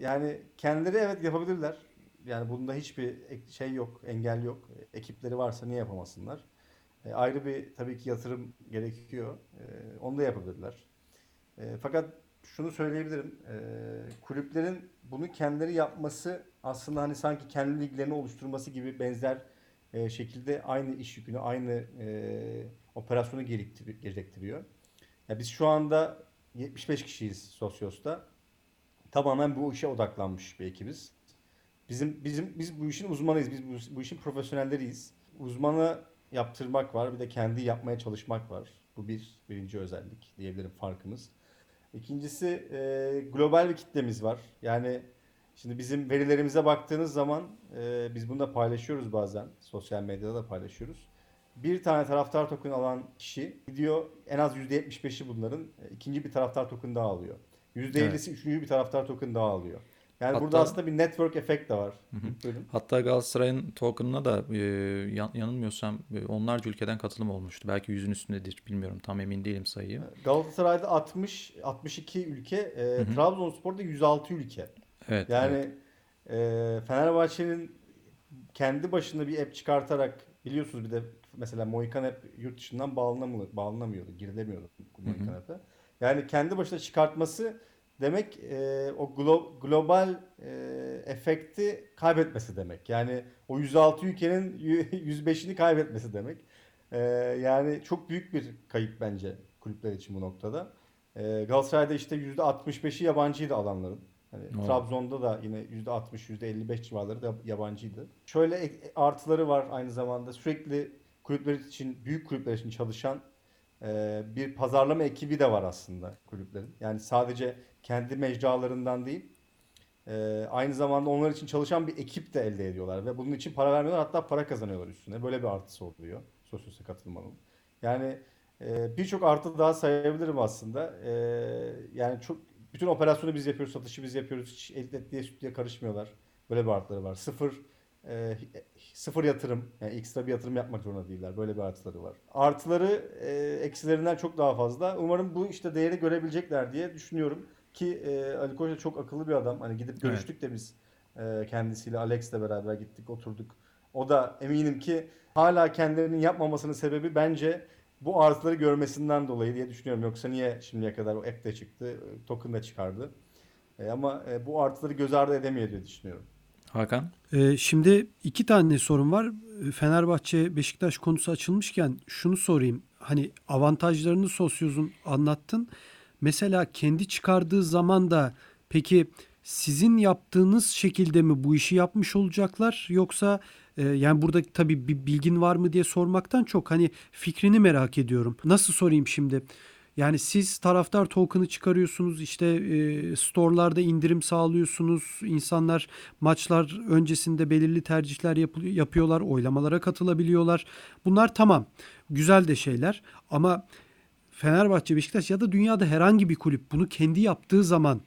Yani kendileri evet yapabilirler. Yani bunda hiçbir şey yok, engel yok. Ekipleri varsa niye yapamasınlar? E, ayrı bir tabii ki yatırım gerekiyor. E, onu da yapabilirler. E, fakat şunu söyleyebilirim. E, kulüplerin bunu kendileri yapması aslında hani sanki kendi liglerini oluşturması gibi benzer e, şekilde aynı iş yükünü, aynı e, operasyonu gerektir- gerektiriyor. Ya biz şu anda 75 kişiyiz Sosyos'ta. Tamamen bu işe odaklanmış bir ekibiz. Bizim bizim biz bu işin uzmanıyız. Biz bu, bu işin profesyonelleriyiz. Uzmanı yaptırmak var, bir de kendi yapmaya çalışmak var. Bu bir birinci özellik diyebilirim farkımız. İkincisi e, global bir kitlemiz var. Yani şimdi bizim verilerimize baktığınız zaman e, biz bunu da paylaşıyoruz bazen. Sosyal medyada da paylaşıyoruz. Bir tane taraftar token alan kişi gidiyor en az %75'i bunların e, ikinci bir taraftar token daha alıyor. %50'si üçüncü bir taraftar token daha alıyor. Yani Hatta- burada aslında bir network efekt de var. Buyurun. Hatta Galatasaray'ın token'ına da e, yan- yanılmıyorsam e, onlarca ülkeden katılım olmuştu. Belki yüzün üstündedir bilmiyorum tam emin değilim sayıyı. Galatasaray'da 60 62 ülke, e, Trabzonspor'da 106 ülke. Evet. Yani e, Fenerbahçe'nin kendi başına bir app çıkartarak biliyorsunuz bir de mesela Mohikan app yurt dışından bağlanamıyor, bağlanamıyordu, girilemiyordu Mohikan app'e. Yani kendi başına çıkartması demek e, o glo- global e, efekti kaybetmesi demek. Yani o 106 ülkenin 105'ini kaybetmesi demek. E, yani çok büyük bir kayıp bence kulüpler için bu noktada. E, Galatasaray'da işte %65'i yabancıydı alanların. Hani Oo. Trabzon'da da yine %60, %55 civarları da yabancıydı. Şöyle artıları var aynı zamanda. Sürekli kulüpler için, büyük kulüpler için çalışan e, bir pazarlama ekibi de var aslında kulüplerin. Yani sadece kendi mecralarından değil, e, aynı zamanda onlar için çalışan bir ekip de elde ediyorlar ve bunun için para vermiyorlar hatta para kazanıyorlar üstüne. Böyle bir artısı oluyor Sosyos'a katılmanın. Yani e, birçok artı daha sayabilirim aslında. E, yani çok bütün operasyonu biz yapıyoruz, satışı biz yapıyoruz. Hiç et, etliye sütlüye karışmıyorlar. Böyle bir artıları var. Sıfır sıfır yatırım. Yani ekstra bir yatırım yapmak zorunda değiller. Böyle bir artıları var. Artıları e, eksilerinden çok daha fazla. Umarım bu işte değeri görebilecekler diye düşünüyorum. Ki e, Ali Koç da çok akıllı bir adam. Hani gidip görüştük de biz e, kendisiyle Alex'le beraber gittik oturduk. O da eminim ki hala kendilerinin yapmamasının sebebi bence bu artıları görmesinden dolayı diye düşünüyorum. Yoksa niye şimdiye kadar o app de çıktı, token de çıkardı. E, ama e, bu artıları göz ardı edemiyor diye düşünüyorum. Hakan? Ee, şimdi iki tane sorun var. Ee, Fenerbahçe Beşiktaş konusu açılmışken şunu sorayım. Hani avantajlarını Sosyoz'un anlattın. Mesela kendi çıkardığı zaman da peki sizin yaptığınız şekilde mi bu işi yapmış olacaklar yoksa e, yani burada tabii bir bilgin var mı diye sormaktan çok hani fikrini merak ediyorum. Nasıl sorayım şimdi? Yani siz taraftar token'ı çıkarıyorsunuz işte e, store'larda indirim sağlıyorsunuz. İnsanlar maçlar öncesinde belirli tercihler yap- yapıyorlar. Oylamalara katılabiliyorlar. Bunlar tamam. Güzel de şeyler ama Fenerbahçe, Beşiktaş ya da dünyada herhangi bir kulüp bunu kendi yaptığı zaman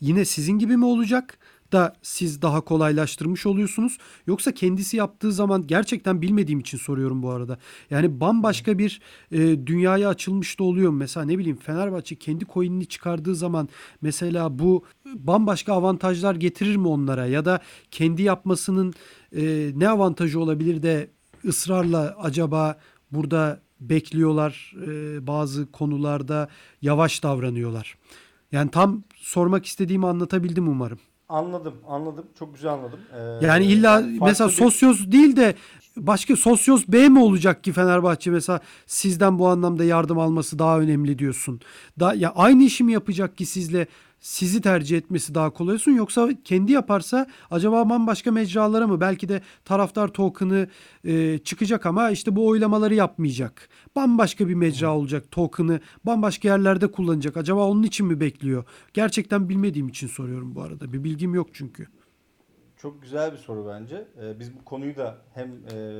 yine sizin gibi mi olacak da siz daha kolaylaştırmış oluyorsunuz yoksa kendisi yaptığı zaman gerçekten bilmediğim için soruyorum bu arada. Yani bambaşka bir e, dünyaya açılmış da oluyor? Mesela ne bileyim Fenerbahçe kendi coin'ini çıkardığı zaman mesela bu bambaşka avantajlar getirir mi onlara ya da kendi yapmasının e, ne avantajı olabilir de ısrarla acaba burada bekliyorlar e, bazı konularda yavaş davranıyorlar. Yani tam sormak istediğimi anlatabildim umarım. Anladım, anladım. Çok güzel anladım. Ee, Yani illa mesela bir- sosyoz değil de başka sosyoz B mi olacak ki Fenerbahçe mesela sizden bu anlamda yardım alması daha önemli diyorsun. Da ya aynı işi mi yapacak ki sizle sizi tercih etmesi daha kolay olsun yoksa kendi yaparsa acaba bambaşka mecralara mı belki de taraftar token'ı e, çıkacak ama işte bu oylamaları yapmayacak. Bambaşka bir mecra olacak token'ı bambaşka yerlerde kullanacak. Acaba onun için mi bekliyor? Gerçekten bilmediğim için soruyorum bu arada. Bir bilgim yok çünkü. Çok güzel bir soru bence. Ee, biz bu konuyu da hem e,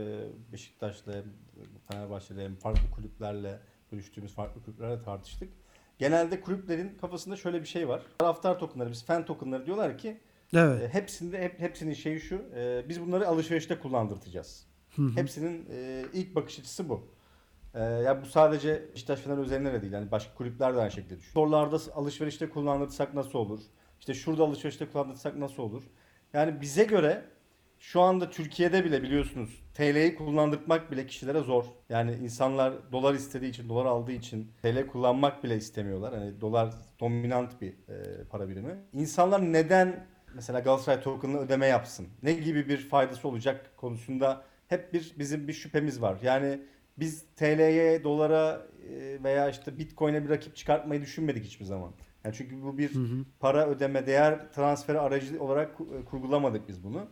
Beşiktaş'la hem Fenerbahçe'de hem farklı kulüplerle görüştüğümüz farklı kulüplerle tartıştık. Genelde kulüplerin kafasında şöyle bir şey var. Taraftar tokenları, biz fan tokenları diyorlar ki Evet. e, hepsinde hep, hepsinin şeyi şu. e, biz bunları alışverişte kullandırtacağız. Hepsinin e, ilk bakış açısı bu. E, ya bu sadece Beşiktaş Fener üzerine de değil. Yani başka kulüpler de aynı şekilde düşünüyor. Storlarda alışverişte kullandırsak nasıl olur? İşte şurada alışverişte kullandırsak nasıl olur? Yani bize göre şu anda Türkiye'de bile biliyorsunuz TL'yi kullandırmak bile kişilere zor. Yani insanlar dolar istediği için, dolar aldığı için TL kullanmak bile istemiyorlar. Hani dolar dominant bir e, para birimi. İnsanlar neden mesela Galatasaray token'la ödeme yapsın? Ne gibi bir faydası olacak konusunda hep bir bizim bir şüphemiz var. Yani biz TL'ye, dolara e, veya işte Bitcoin'e bir rakip çıkartmayı düşünmedik hiçbir zaman. Yani çünkü bu bir para ödeme, değer transferi aracı olarak e, kurgulamadık biz bunu.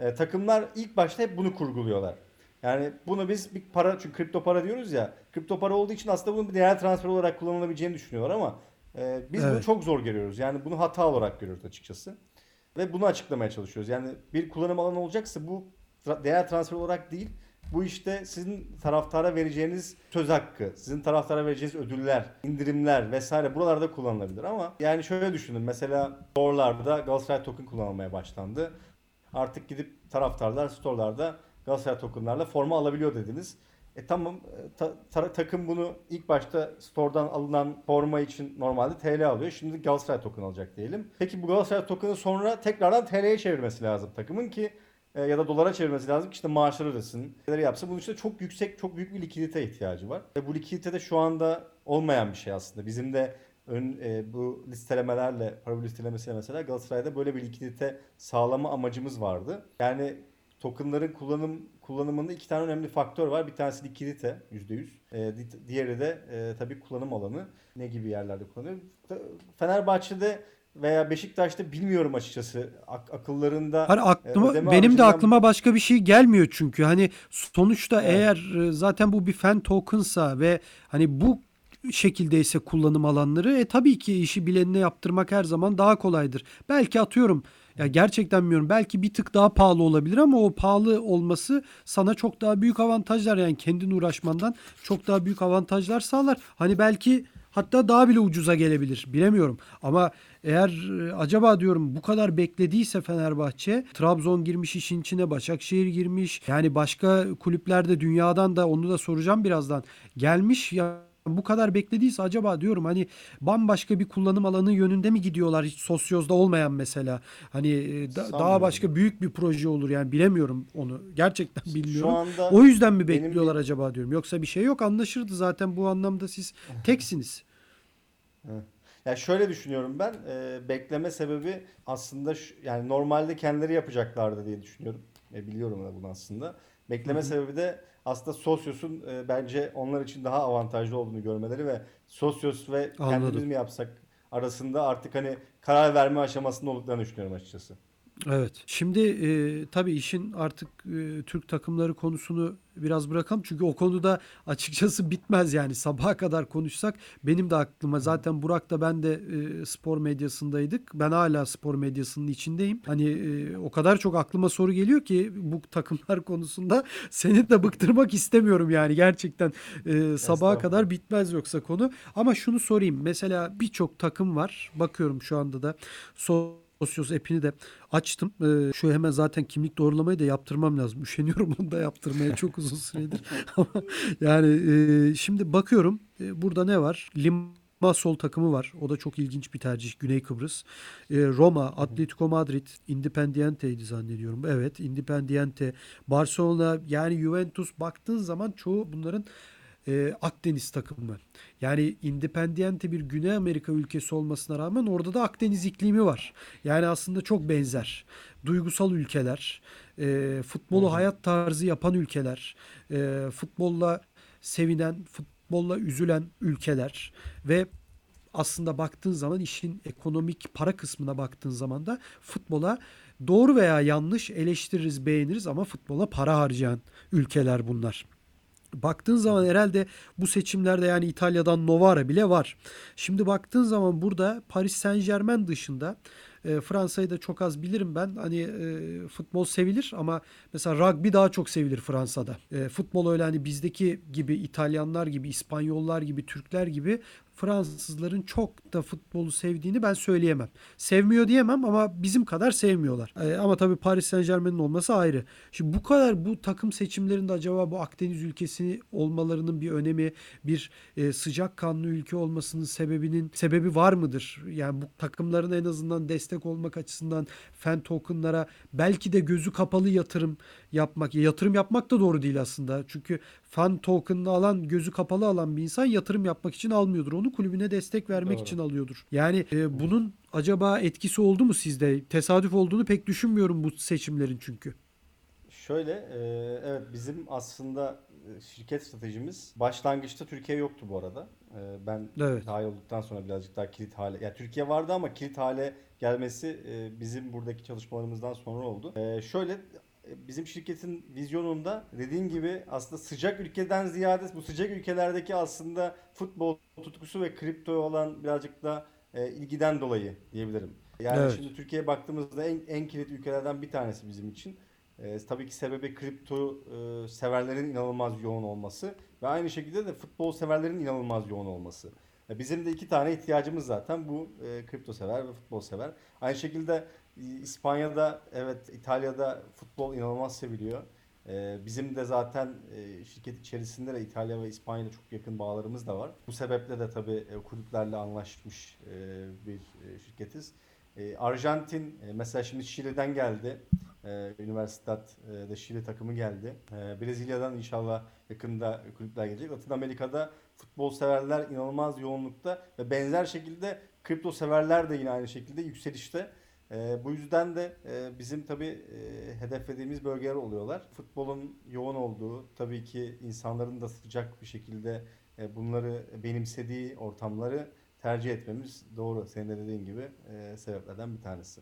E, takımlar ilk başta hep bunu kurguluyorlar. Yani bunu biz bir para çünkü kripto para diyoruz ya. Kripto para olduğu için aslında bunun bir değer transferi olarak kullanılabileceğini düşünüyorlar ama e, biz bunu Evet. çok zor görüyoruz. Yani bunu hata olarak görüyoruz açıkçası. Ve bunu açıklamaya çalışıyoruz. Yani bir kullanım alanı olacaksa bu değer transferi olarak değil. Bu işte sizin taraftara vereceğiniz söz hakkı, sizin taraftara vereceğiniz ödüller, indirimler vesaire buralarda kullanılabilir ama yani şöyle düşünün mesela store'larda Galatasaray token kullanılmaya başlandı. Artık gidip taraftarlar store'larda Galatasaray tokenlarla forma alabiliyor dediniz. E tamam e, ta- ta- takım bunu ilk başta store'dan alınan forma için normalde TL alıyor. Şimdi Galatasaray token alacak diyelim. Peki bu Galatasaray token'ı sonra tekrardan TL'ye çevirmesi lazım takımın ki e, ya da dolara çevirmesi lazım ki işte maaşları ödesin. Neler yapsın. Bunun için de çok yüksek, çok büyük bir likidite ihtiyacı var. Ve bu likidite de şu anda olmayan bir şey aslında. Bizim de ön, e, bu listelemelerle, para bu listelemesiyle mesela Galatasaray'da böyle bir likidite sağlama amacımız vardı. Yani tokenların kullanım kullanımında iki tane önemli faktör var. Bir tanesi likidite %100. E, di- diğeri de e, tabii kullanım alanı. Ne gibi yerlerde kullanıyor? Fenerbahçe'de veya Beşiktaş'ta bilmiyorum açıkçası. Ak- akıllarında Hani aklıma benim de aklıma başka bir şey gelmiyor çünkü hani sonuçta Evet. eğer e, zaten bu bir fan token'sa ve hani bu şekildeyse kullanım alanları e tabii ki işi bilenine yaptırmak her zaman daha kolaydır. Belki atıyorum Ya gerçekten bilmiyorum. Belki bir tık daha pahalı olabilir ama o pahalı olması sana çok daha büyük avantajlar yani kendin uğraşmandan çok daha büyük avantajlar sağlar. Hani belki hatta daha bile ucuza gelebilir. Bilemiyorum. Ama eğer e, acaba diyorum bu kadar beklediyse Fenerbahçe Trabzon girmiş işin içine Başakşehir girmiş. Yani başka kulüplerde dünyadan da onu da soracağım birazdan. Gelmiş ya bu kadar beklediyse acaba diyorum hani bambaşka bir kullanım alanı yönünde mi gidiyorlar hiç sosyozda olmayan mesela hani e, da- daha başka büyük bir proje olur yani bilemiyorum onu gerçekten bilmiyorum. anda o yüzden mi benim bekliyorlar acaba diyorum yoksa bir şey yok anlaşırdı zaten bu anlamda siz teksiniz. Ya şöyle düşünüyorum ben. e, bekleme sebebi aslında şu- yani normalde kendileri yapacaklardı diye düşünüyorum. E, biliyorum da bunu aslında. Bekleme sebebi de aslında Sosyos'un e, bence onlar için daha avantajlı olduğunu görmeleri ve Sosyos ve kendimiz Anladım. mi yapsak arasında artık hani karar verme aşamasında olduklarını düşünüyorum açıkçası. Evet. Şimdi e, tabii işin artık e, Türk takımları konusunu biraz bırakalım. Çünkü o konuda açıkçası bitmez yani. Sabaha kadar konuşsak benim de aklıma zaten Burak da ben de e, spor medyasındaydık. Ben hala spor medyasının içindeyim. Hani e, o kadar çok aklıma soru geliyor ki bu takımlar konusunda seni de bıktırmak istemiyorum yani gerçekten e, sabaha kadar bitmez yoksa konu. Ama şunu sorayım. Mesela birçok takım var. Bakıyorum şu anda da. So Sosyos app'ini de açtım. Ee, şu hemen zaten kimlik doğrulamayı da yaptırmam lazım. Üşeniyorum onu da yaptırmaya çok uzun süredir. Ama yani e, şimdi bakıyorum e, burada ne var? Limassol takımı var. O da çok ilginç bir tercih. Güney Kıbrıs. E, Roma, Atletico Madrid, Independiente'ydi zannediyorum. Evet, Independiente, Barcelona yani Juventus baktığın zaman çoğu bunların e, Akdeniz takımı. Yani Independiente bir Güney Amerika ülkesi olmasına rağmen orada da Akdeniz iklimi var. Yani aslında çok benzer. Duygusal ülkeler, e, futbolu hayat tarzı yapan ülkeler, e, futbolla sevinen, futbolla üzülen ülkeler ve aslında baktığın zaman işin ekonomik para kısmına baktığın zaman da futbola doğru veya yanlış eleştiririz, beğeniriz ama futbola para harcayan ülkeler bunlar. Baktığın zaman herhalde bu seçimlerde yani İtalya'dan Novara bile var. Şimdi baktığın zaman burada Paris Saint Germain dışında e, Fransa'yı da çok az bilirim ben. Hani e, futbol sevilir ama mesela rugby daha çok sevilir Fransa'da. E, futbol öyle hani bizdeki gibi İtalyanlar gibi, İspanyollar gibi, Türkler gibi Fransızların çok da futbolu sevdiğini ben söyleyemem. Sevmiyor diyemem ama bizim kadar sevmiyorlar. E, ama tabii Paris Saint Germain'in olması ayrı. Şimdi bu kadar bu takım seçimlerinde acaba bu Akdeniz ülkesi olmalarının bir önemi, bir e, sıcak kanlı ülke olmasının sebebinin sebebi var mıdır? Yani bu takımların en azından destek olmak açısından fan tokenlara belki de gözü kapalı yatırım yapmak. Ya Yatırım yapmak da doğru değil aslında. Çünkü fan token'ını alan, gözü kapalı alan bir insan yatırım yapmak için almıyordur. Onu kulübüne destek vermek Doğru. için alıyordur. Yani e, bunun acaba etkisi oldu mu sizde? Tesadüf olduğunu pek düşünmüyorum bu seçimlerin çünkü. Şöyle, e, evet bizim aslında e, şirket stratejimiz başlangıçta Türkiye yoktu bu arada. E, ben Evet. dahil olduktan sonra birazcık daha kilit hale, ya Türkiye vardı ama kilit hale gelmesi e, bizim buradaki çalışmalarımızdan sonra oldu. E, şöyle e, bizim şirketin vizyonunda dediğim gibi aslında sıcak ülkeden ziyade bu sıcak ülkelerdeki aslında futbol tutkusu ve kriptoya olan birazcık da e, ilgiden dolayı diyebilirim. Yani Evet. şimdi Türkiye'ye baktığımızda en, en kilit ülkelerden bir tanesi bizim için. E, tabii ki sebebi kripto e, severlerin inanılmaz yoğun olması ve aynı şekilde de futbol severlerin inanılmaz yoğun olması. Bizim de iki tane ihtiyacımız zaten bu e, kripto sever ve futbol sever. Aynı şekilde e, İspanya'da evet İtalya'da futbol inanılmaz seviliyor. E, bizim de zaten e, şirket içerisinde de İtalya ve İspanya'da çok yakın bağlarımız da var. Bu sebeple de tabii e, kulüplerle anlaşmış e, bir e, şirketiz. E, Arjantin e, mesela şimdi Şili'den geldi. E, Üniversitat e, Şili takımı geldi. E, Brezilya'dan inşallah yakında kulüpler gelecek. Latin Amerika'da futbol severler inanılmaz yoğunlukta ve benzer şekilde kripto severler de yine aynı şekilde yükselişte. E, bu yüzden de e, bizim tabii e, hedeflediğimiz bölgeler oluyorlar. Futbolun yoğun olduğu, tabii ki insanların da sıcak bir şekilde e, bunları benimsediği ortamları tercih etmemiz doğru. Senin de dediğin gibi e, sebeplerden bir tanesi.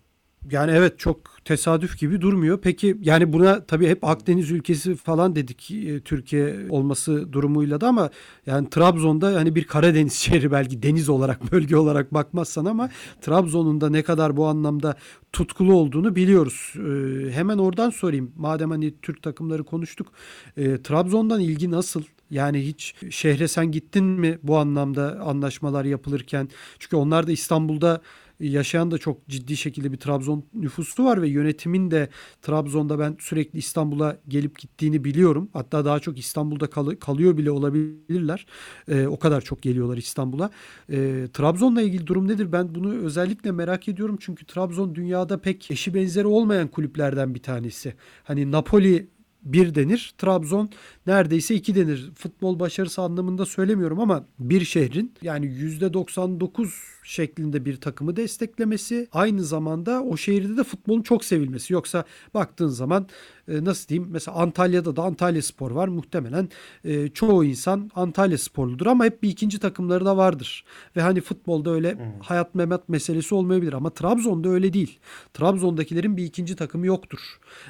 Yani evet çok tesadüf gibi durmuyor. Peki yani buna tabii hep Akdeniz ülkesi falan dedik e, Türkiye olması durumuyla da ama yani Trabzon'da hani bir Karadeniz şehri belki deniz olarak bölge olarak bakmazsan ama Trabzon'un da ne kadar bu anlamda tutkulu olduğunu biliyoruz. Ee, hemen oradan sorayım. Madem hani Türk takımları konuştuk. E, Trabzon'dan ilgi nasıl? Yani hiç şehre sen gittin mi bu anlamda anlaşmalar yapılırken? Çünkü onlar da İstanbul'da yaşayan da çok ciddi şekilde bir Trabzon nüfusu var ve yönetimin de Trabzon'da ben sürekli İstanbul'a gelip gittiğini biliyorum. Hatta daha çok İstanbul'da kal- kalıyor bile olabilirler. Ee, o kadar çok geliyorlar İstanbul'a. Ee, Trabzon'la ilgili durum nedir? Ben bunu özellikle merak ediyorum. Çünkü Trabzon dünyada pek eşi benzeri olmayan kulüplerden bir tanesi. Hani Napoli bir denir. Trabzon neredeyse iki denir. Futbol başarısı anlamında söylemiyorum ama bir şehrin yani %99 şeklinde bir takımı desteklemesi aynı zamanda o şehirde de futbolun çok sevilmesi. Yoksa baktığın zaman nasıl diyeyim mesela Antalya'da da Antalya Spor var. Muhtemelen e, çoğu insan Antalya Sporludur ama hep bir ikinci takımları da vardır. Ve hani futbolda öyle hmm. hayat memat meselesi olmayabilir ama Trabzon'da öyle değil. Trabzon'dakilerin bir ikinci takımı yoktur.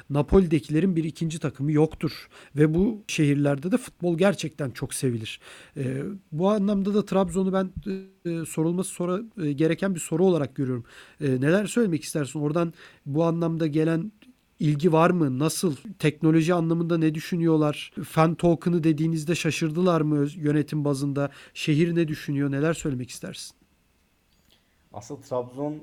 Napoli'dekilerin bir ikinci takımı yoktur. Ve bu şehirlerde de futbol gerçekten çok sevilir. E, bu anlamda da Trabzon'u ben e, sorulması sonra e, gereken bir soru olarak görüyorum. E, neler söylemek istersin? Oradan bu anlamda gelen ilgi var mı? Nasıl? Teknoloji anlamında ne düşünüyorlar? Fan token'ı dediğinizde şaşırdılar mı yönetim bazında? Şehir ne düşünüyor? Neler söylemek istersin? Aslında Trabzon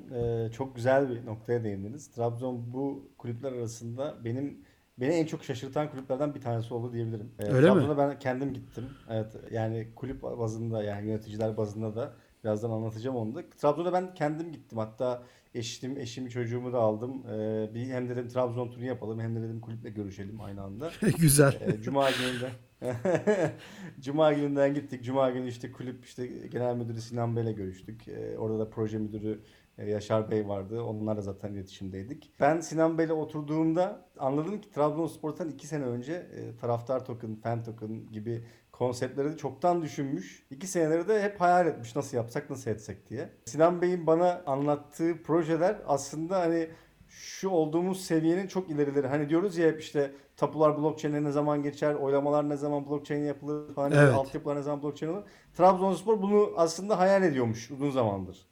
e, çok güzel bir noktaya değindiniz. Trabzon bu kulüpler arasında benim beni en çok şaşırtan kulüplerden bir tanesi oldu diyebilirim. E, Öyle Trabzon'a mi? ben kendim gittim. Evet yani kulüp bazında yani yöneticiler bazında da Birazdan anlatacağım onu da. Trabzon'a ben kendim gittim. Hatta eşim, eşimi, çocuğumu da aldım. Ee, bir hem dedim Trabzon turu yapalım hem de dedim kulüple görüşelim aynı anda. Güzel. Ee, Cuma gününden Cuma gününden gittik. Cuma günü işte kulüp işte genel müdürü Sinan Bey'le görüştük. Ee, orada da proje müdürü e, Yaşar Bey vardı. Onlarla zaten iletişimdeydik. Ben Sinan Bey'le oturduğumda anladım ki Trabzonspor'tan iki sene önce e, taraftar token, fan token gibi konseptleri de çoktan düşünmüş. İki seneleri de hep hayal etmiş nasıl yapsak nasıl etsek diye. Sinan Bey'in bana anlattığı projeler aslında hani şu olduğumuz seviyenin çok ilerileri. Hani diyoruz ya hep işte tapular blockchain'e ne zaman geçer, oylamalar ne zaman blockchain yapılır falan, evet. altyapılar ne zaman blockchain olur. Trabzonspor bunu aslında hayal ediyormuş uzun zamandır.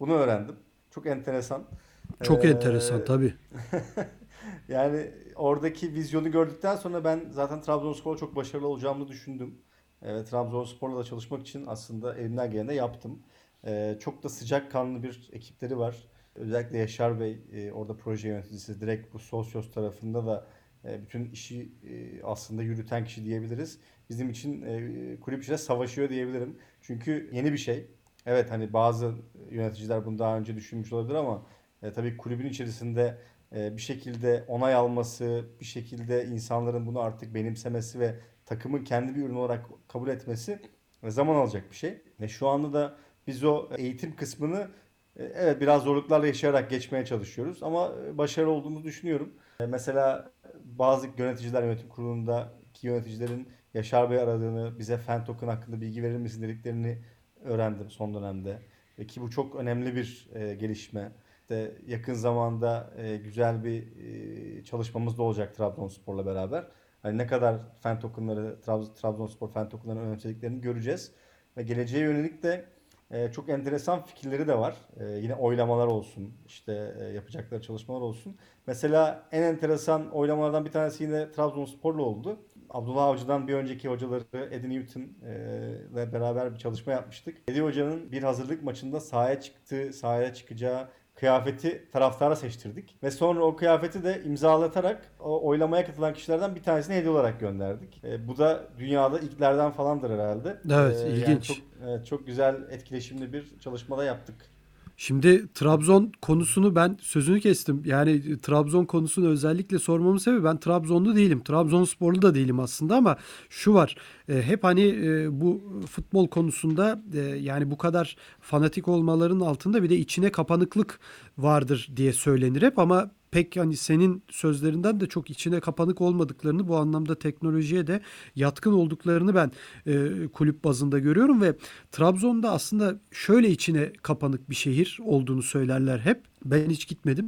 Bunu öğrendim. Çok enteresan. Çok ee, enteresan tabii. yani oradaki vizyonu gördükten sonra ben zaten Trabzonspor'a çok başarılı olacağımı düşündüm. E, Trabzonspor'la da çalışmak için aslında elimden geleni yaptım. E, çok da sıcak kanlı bir ekipleri var. Özellikle Yaşar Bey e, orada proje yöneticisi direkt bu Sosyos tarafında da e, bütün işi e, aslında yürüten kişi diyebiliriz. Bizim için e, kulüp içinde savaşıyor diyebilirim. Çünkü yeni bir şey. Evet hani bazı yöneticiler bunu daha önce düşünmüş olabilir ama e, tabii kulübün içerisinde e, bir şekilde onay alması, bir şekilde insanların bunu artık benimsemesi ve takımın kendi bir ürün olarak kabul etmesi zaman alacak bir şey. Ve şu anda da biz o eğitim kısmını e, evet biraz zorluklarla yaşayarak geçmeye çalışıyoruz ama e, başarılı olduğumuzu düşünüyorum. E, mesela bazı yöneticiler yönetim kurulundaki yöneticilerin Yaşar Bey aradığını, bize fan token hakkında bilgi verir misin dediklerini öğrendim son dönemde. Ki bu çok önemli bir gelişme. İşte yakın zamanda güzel bir çalışmamız da olacak Trabzonspor'la beraber hani ne kadar fan tokenları, Trabzonspor fan tokenlarını önemsediklerini göreceğiz. Ve geleceğe yönelik de e, çok enteresan fikirleri de var. E, yine oylamalar olsun, işte e, yapacakları çalışmalar olsun. Mesela en enteresan oylamalardan bir tanesi yine Trabzonspor'la oldu. Abdullah Avcı'dan bir önceki hocaları Eddie Newton ile beraber bir çalışma yapmıştık. Eddie Hoca'nın bir hazırlık maçında sahaya çıktı, sahaya çıkacağı kıyafeti taraftara seçtirdik. Ve sonra o kıyafeti de imzalatarak o oylamaya katılan kişilerden bir tanesine hediye olarak gönderdik. E, bu da dünyada ilklerden falandır herhalde. Evet, e, ilginç. Yani çok, evet, çok güzel etkileşimli bir çalışmada yaptık. Şimdi Trabzon konusunu ben sözünü kestim. Yani Trabzon konusunu özellikle sormamın sebebi ben Trabzonlu değilim. Trabzonsporlu da değilim aslında ama şu var. E, hep hani e, bu futbol konusunda e, yani bu kadar fanatik olmaların altında bir de içine kapanıklık vardır diye söylenir hep ama pek hani senin sözlerinden de çok içine kapanık olmadıklarını bu anlamda teknolojiye de yatkın olduklarını ben e, kulüp bazında görüyorum ve Trabzon'da aslında şöyle içine kapanık bir şehir olduğunu söylerler hep. Ben hiç gitmedim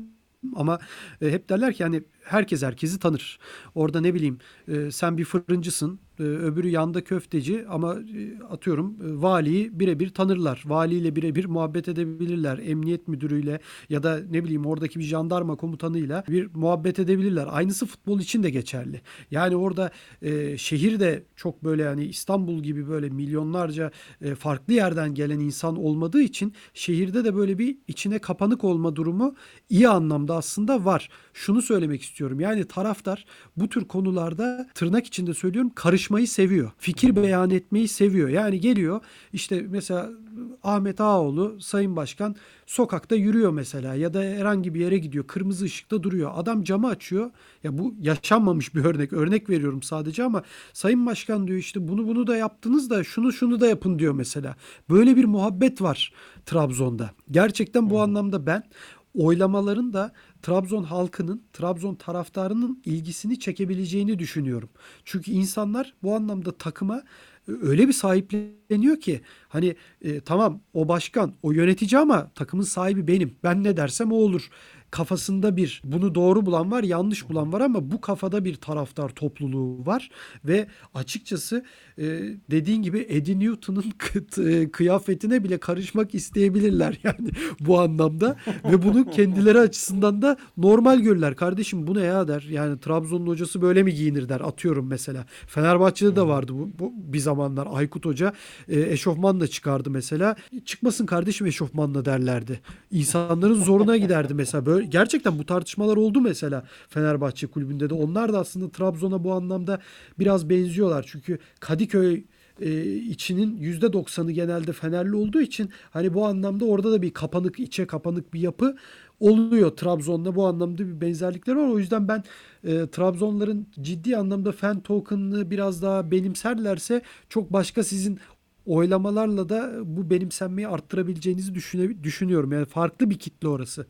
ama e, hep derler ki hani herkes herkesi tanır. Orada ne bileyim e, sen bir fırıncısın, e, öbürü yanda köfteci ama e, atıyorum e, valiyi birebir tanırlar. Valiyle birebir muhabbet edebilirler. Emniyet müdürüyle ya da ne bileyim oradaki bir jandarma komutanıyla bir muhabbet edebilirler. Aynısı futbol için de geçerli. Yani orada e, şehir de çok böyle hani İstanbul gibi böyle milyonlarca e, farklı yerden gelen insan olmadığı için şehirde de böyle bir içine kapanık olma durumu iyi anlamda aslında var. Şunu söylemek istiyorum. Yani taraftar bu tür konularda tırnak içinde söylüyorum karışmayı seviyor. Fikir beyan etmeyi seviyor. Yani geliyor işte mesela Ahmet Ağaoğlu Sayın Başkan sokakta yürüyor mesela ya da herhangi bir yere gidiyor. Kırmızı ışıkta duruyor. Adam camı açıyor. Ya bu yaşanmamış bir örnek. Örnek veriyorum sadece ama Sayın Başkan diyor işte bunu bunu da yaptınız da şunu şunu da yapın diyor mesela. Böyle bir muhabbet var Trabzon'da. Gerçekten bu anlamda ben oylamaların da Trabzon halkının, Trabzon taraftarının ilgisini çekebileceğini düşünüyorum. Çünkü insanlar bu anlamda takıma e, öyle bir sahipleniyor ki hani e, tamam o başkan, o yönetici ama takımın sahibi benim. Ben ne dersem o olur kafasında bir bunu doğru bulan var, yanlış bulan var ama bu kafada bir taraftar topluluğu var ve açıkçası e, dediğin gibi Eddie Newton'un e, kıyafetine bile karışmak isteyebilirler yani bu anlamda ve bunu kendileri açısından da normal görürler. Kardeşim bu ne ya der. Yani Trabzon'un hocası böyle mi giyinir der. Atıyorum mesela. Fenerbahçe'de de vardı bu, bu bir zamanlar Aykut Hoca e, eşofmanla çıkardı mesela. Çıkmasın kardeşim eşofmanla derlerdi. İnsanların zoruna giderdi mesela. Böyle gerçekten bu tartışmalar oldu mesela Fenerbahçe kulübünde de. Onlar da aslında Trabzon'a bu anlamda biraz benziyorlar. Çünkü Kadıköy e, içinin %90'ı genelde Fenerli olduğu için hani bu anlamda orada da bir kapanık içe kapanık bir yapı oluyor Trabzon'da bu anlamda bir benzerlikler var. O yüzden ben e, Trabzonların ciddi anlamda fan token'ını biraz daha benimserlerse çok başka sizin oylamalarla da bu benimsenmeyi arttırabileceğinizi düşünüyorum. Yani farklı bir kitle orası.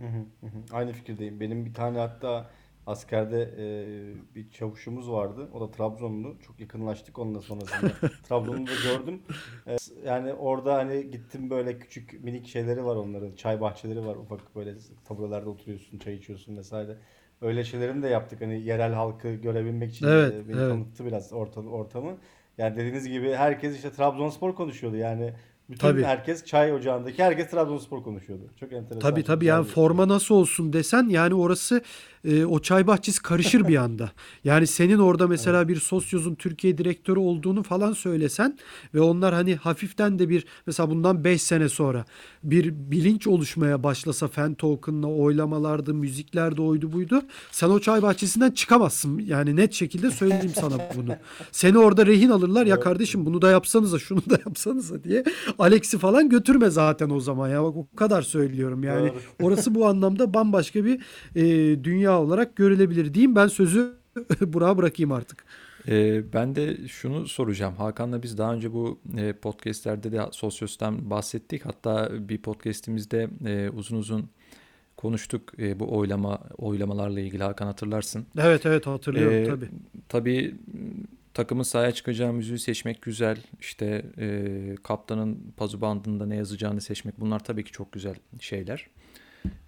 Hı hı, hı. Aynı fikirdeyim. Benim bir tane hatta askerde e, bir çavuşumuz vardı. O da Trabzonlu. Çok yakınlaştık onunla sonrasında. Trabzon'u da gördüm. E, yani orada hani gittim böyle küçük minik şeyleri var onların. Çay bahçeleri var. Ufak böyle taburelerde oturuyorsun, çay içiyorsun vesaire. Öyle şeylerini de yaptık. Hani yerel halkı görebilmek için Evet, e, beni evet. tanıttı biraz ortam, ortamı. Yani dediğiniz gibi herkes işte Trabzonspor konuşuyordu. Yani bütün Tabii. herkes çay ocağındaki herkes Trabzonspor konuşuyordu. Çok enteresan. Tabii tabii yani bir- forma nasıl olsun desen yani orası e, o çay bahçesi karışır bir anda. Yani senin orada mesela bir sosyozun Türkiye direktörü olduğunu falan söylesen ve onlar hani hafiften de bir mesela bundan 5 sene sonra bir bilinç oluşmaya başlasa fan token'la oylamalardı, müziklerde oydu buydu. Sen o çay bahçesinden çıkamazsın. Yani net şekilde söyleyeyim sana bunu. Seni orada rehin alırlar ya kardeşim bunu da yapsanıza şunu da yapsanıza diye. Alex'i falan götürme zaten o zaman ya bak o kadar söylüyorum yani. Orası bu anlamda bambaşka bir e, dünya olarak görülebilir diyeyim. Ben sözü Burak'a bırakayım artık. Ee, ben de şunu soracağım. Hakan'la biz daha önce bu e, podcastlerde de Sosyos'tan bahsettik. Hatta bir podcastimizde e, uzun uzun konuştuk e, bu oylama oylamalarla ilgili Hakan hatırlarsın. Evet evet hatırlıyorum Ee, tabii. Tabii takımın sahaya çıkacağı müziği seçmek güzel. İşte e, kaptanın pazu bandında ne yazacağını seçmek bunlar tabii ki çok güzel şeyler.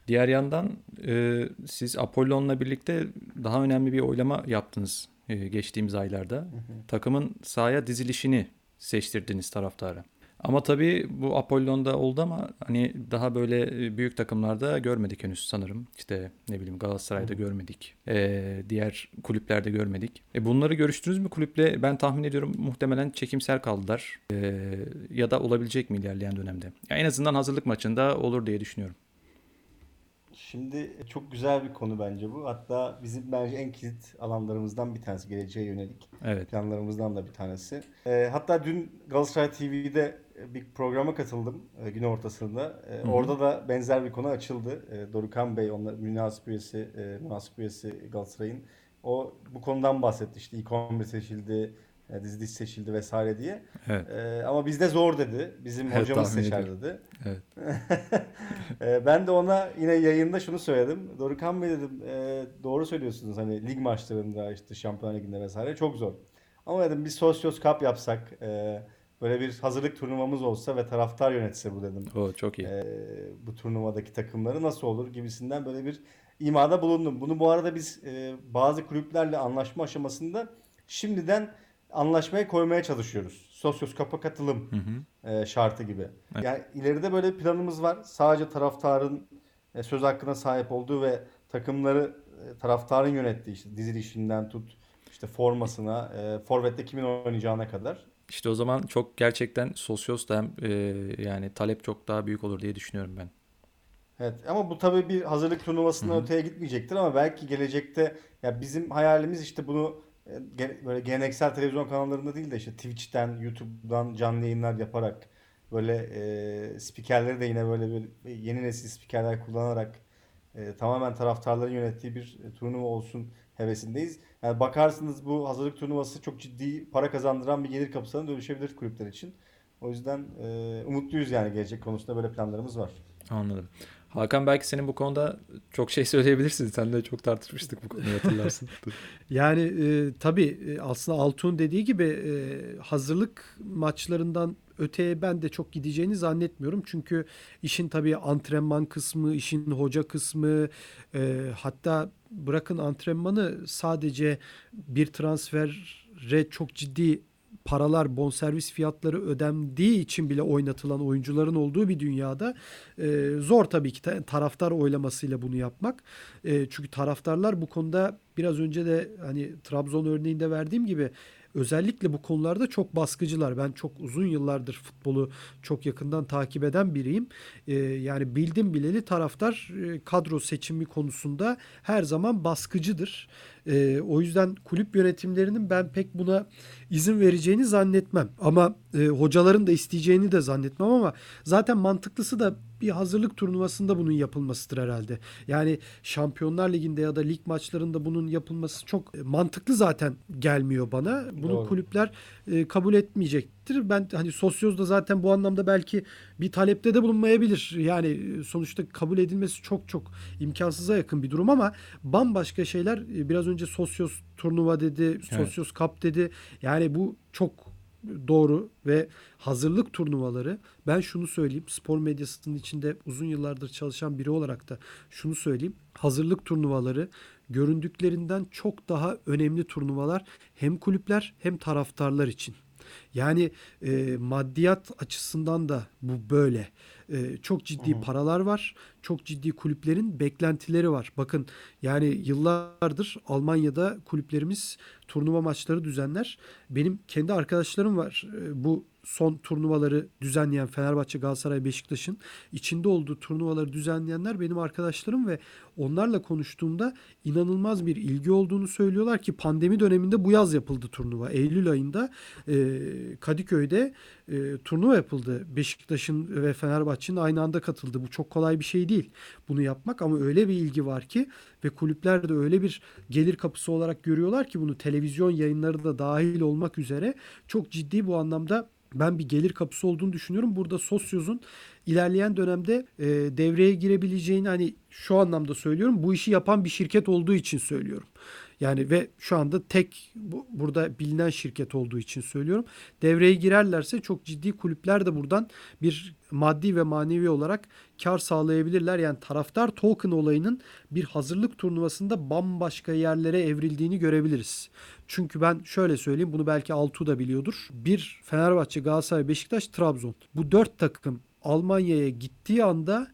Diğer yandan e, siz Apollon'la birlikte daha önemli bir oylama yaptınız e, geçtiğimiz aylarda. Takımın sahaya dizilişini seçtirdiniz taraftara. Ama tabii bu Apollon'da oldu ama hani daha böyle e, büyük takımlarda görmedik henüz sanırım. İşte ne bileyim Galatasaray'da görmedik. E, diğer kulüplerde görmedik. E, bunları görüştünüz mü kulüple? Ben tahmin ediyorum muhtemelen çekimsel kaldılar. E, ya da olabilecek mi ilerleyen dönemde? Ya en azından hazırlık maçında olur diye düşünüyorum. Şimdi çok güzel bir konu bence bu. Hatta bizim bence en kilit alanlarımızdan bir tanesi geleceğe yönelik Evet. planlarımızdan da bir tanesi. Ee, hatta dün Galatasaray TV'de bir programa katıldım e, gün ortasında. E, orada da benzer bir konu açıldı. E, Dorukan Bey, onlar münasip üyesi, e, münasip üyesi Galatasaray'ın. O bu konudan bahsetti. İşte ilk 11 seçildi, e, dizi dizi seçildi vesaire diye. Evet. E, ama bizde zor dedi. Bizim Evet, hocamız seçer ediyorum. dedi. Evet. Ee, ben de ona yine yayında şunu söyledim. Dorukan Bey dedim e, doğru söylüyorsunuz hani lig maçlarında işte Şampiyonlar Ligi'nde vesaire çok zor. Ama dedim bir Sosyos Cup yapsak e, böyle bir hazırlık turnuvamız olsa ve taraftar yönetse bu dedim. O çok iyi. Ee, bu turnuvadaki takımları nasıl olur gibisinden böyle bir imada bulundum. Bunu bu arada biz e, bazı kulüplerle anlaşma aşamasında şimdiden anlaşmaya koymaya çalışıyoruz. Sosyos kapa katılım Hı hı. e, şartı gibi. Evet. Yani ileride böyle bir planımız var. Sadece taraftarın e, söz hakkına sahip olduğu ve takımları e, taraftarın yönettiği işte dizilişinden tut işte formasına, e, forvette kimin oynayacağına kadar. İşte o zaman çok gerçekten sosyos da hem e, yani talep çok daha büyük olur diye düşünüyorum ben. Evet ama bu tabii bir hazırlık turnuvasından öteye gitmeyecektir ama belki gelecekte ya bizim hayalimiz işte bunu böyle geleneksel televizyon kanallarında değil de işte Twitch'ten, YouTube'dan canlı yayınlar yaparak böyle e, spikerleri de yine böyle bir yeni nesil spikerler kullanarak e, tamamen taraftarların yönettiği bir e, turnuva olsun hevesindeyiz. Yani bakarsınız bu hazırlık turnuvası çok ciddi para kazandıran bir gelir kapısına dönüşebilir kulüpler için. O yüzden e, umutluyuz yani gelecek konusunda böyle planlarımız var. Anladım. Hakan belki senin bu konuda çok şey söyleyebilirsin. Sen de çok tartışmıştık bu konuyu hatırlarsın. Yani e, tabii e, aslında Altun dediği gibi e, hazırlık maçlarından öteye ben de çok gideceğini zannetmiyorum. Çünkü işin tabii antrenman kısmı, işin hoca kısmı e, hatta bırakın antrenmanı sadece bir transfere çok ciddi paralar, bonservis fiyatları ödendiği için bile oynatılan oyuncuların olduğu bir dünyada e, zor tabii ki ta- taraftar oylamasıyla bunu yapmak. E, çünkü taraftarlar bu konuda biraz önce de hani Trabzon örneğinde verdiğim gibi özellikle bu konularda çok baskıcılar. Ben çok uzun yıllardır futbolu çok yakından takip eden biriyim. E, yani bildim bileli taraftar e, kadro seçimi konusunda her zaman baskıcıdır. E, o yüzden kulüp yönetimlerinin ben pek buna izin vereceğini zannetmem. Ama e, hocaların da isteyeceğini de zannetmem ama zaten mantıklısı da bir hazırlık turnuvasında bunun yapılmasıdır herhalde. Yani Şampiyonlar Ligi'nde ya da lig maçlarında bunun yapılması çok e, mantıklı zaten gelmiyor bana. Bunu Doğru. kulüpler e, kabul etmeyecektir. Ben hani Sosyoz'da zaten bu anlamda belki bir talepte de bulunmayabilir. Yani e, sonuçta kabul edilmesi çok çok imkansıza yakın bir durum ama bambaşka şeyler biraz önce Sosyoz turnuva dedi, Sosyoz Cup dedi. Yani bu çok doğru ve hazırlık turnuvaları ben şunu söyleyeyim spor medyasının içinde uzun yıllardır çalışan biri olarak da şunu söyleyeyim hazırlık turnuvaları göründüklerinden çok daha önemli turnuvalar hem kulüpler hem taraftarlar için. Yani e, maddiyat açısından da bu böyle. E, çok ciddi paralar var. Çok ciddi kulüplerin beklentileri var. Bakın yani yıllardır Almanya'da kulüplerimiz turnuva maçları düzenler. Benim kendi arkadaşlarım var. E, bu son turnuvaları düzenleyen Fenerbahçe, Galatasaray, Beşiktaş'ın içinde olduğu turnuvaları düzenleyenler benim arkadaşlarım ve onlarla konuştuğumda inanılmaz bir ilgi olduğunu söylüyorlar ki pandemi döneminde bu yaz yapıldı turnuva. Eylül ayında e, Kadıköy'de e, turnuva yapıldı. Beşiktaş'ın ve Fenerbahçe'nin aynı anda katıldı. Bu çok kolay bir şey değil bunu yapmak ama öyle bir ilgi var ki ve kulüpler de öyle bir gelir kapısı olarak görüyorlar ki bunu televizyon yayınları da dahil olmak üzere çok ciddi bu anlamda ben bir gelir kapısı olduğunu düşünüyorum. Burada Sosyoz'un ilerleyen dönemde e, devreye girebileceğini hani şu anlamda söylüyorum. Bu işi yapan bir şirket olduğu için söylüyorum. Yani ve şu anda tek bu, burada bilinen şirket olduğu için söylüyorum. Devreye girerlerse çok ciddi kulüpler de buradan bir maddi ve manevi olarak kar sağlayabilirler. Yani taraftar token olayının bir hazırlık turnuvasında bambaşka yerlere evrildiğini görebiliriz. Çünkü ben şöyle söyleyeyim bunu belki Altu da biliyordur. Bir Fenerbahçe, Galatasaray, Beşiktaş, Trabzon. Bu dört takım Almanya'ya gittiği anda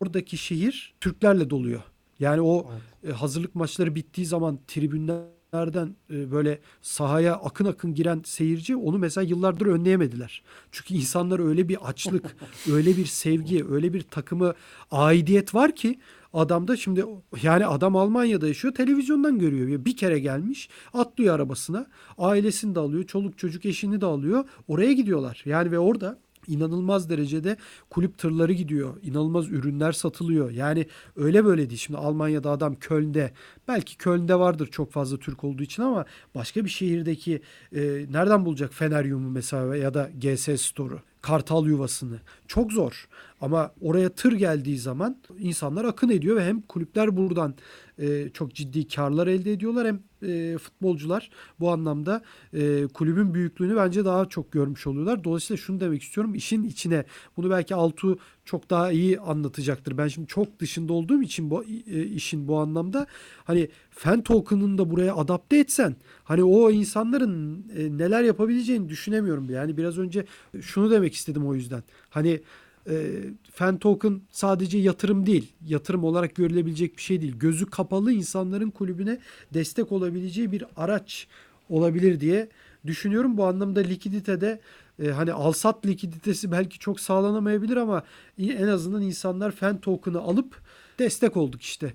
oradaki şehir Türklerle doluyor. Yani o Evet. e, hazırlık maçları bittiği zaman tribünlerden e, böyle sahaya akın akın giren seyirci onu mesela yıllardır önleyemediler. Çünkü insanlar öyle bir açlık, öyle bir sevgi, öyle bir takımı aidiyet var ki adamda şimdi yani adam Almanya'da yaşıyor televizyondan görüyor. Bir kere gelmiş atlıyor arabasına ailesini de alıyor çoluk çocuk eşini de alıyor oraya gidiyorlar. Yani ve orada inanılmaz derecede kulüp tırları gidiyor. İnanılmaz ürünler satılıyor. Yani öyle böyle değil. Şimdi Almanya'da adam Köln'de belki Köln'de vardır çok fazla Türk olduğu için ama başka bir şehirdeki e, nereden bulacak Feneryum'u mesela ya da GS Store'u? Kartal yuvasını. Çok zor. Ama oraya tır geldiği zaman insanlar akın ediyor ve hem kulüpler buradan e, çok ciddi karlar elde ediyorlar hem e, futbolcular bu anlamda e, kulübün büyüklüğünü bence daha çok görmüş oluyorlar. Dolayısıyla şunu demek istiyorum. işin içine bunu belki Altu çok daha iyi anlatacaktır. Ben şimdi çok dışında olduğum için bu e, işin bu anlamda hani fan token'ını da buraya adapte etsen hani o insanların e, neler yapabileceğini düşünemiyorum. Yani biraz önce şunu demek istedim o yüzden. Hani e, fan token sadece yatırım değil. Yatırım olarak görülebilecek bir şey değil. Gözü kapalı insanların kulübüne destek olabileceği bir araç olabilir diye düşünüyorum. Bu anlamda likiditede e, hani alsat likiditesi belki çok sağlanamayabilir ama en azından insanlar fan token'ı alıp destek olduk işte.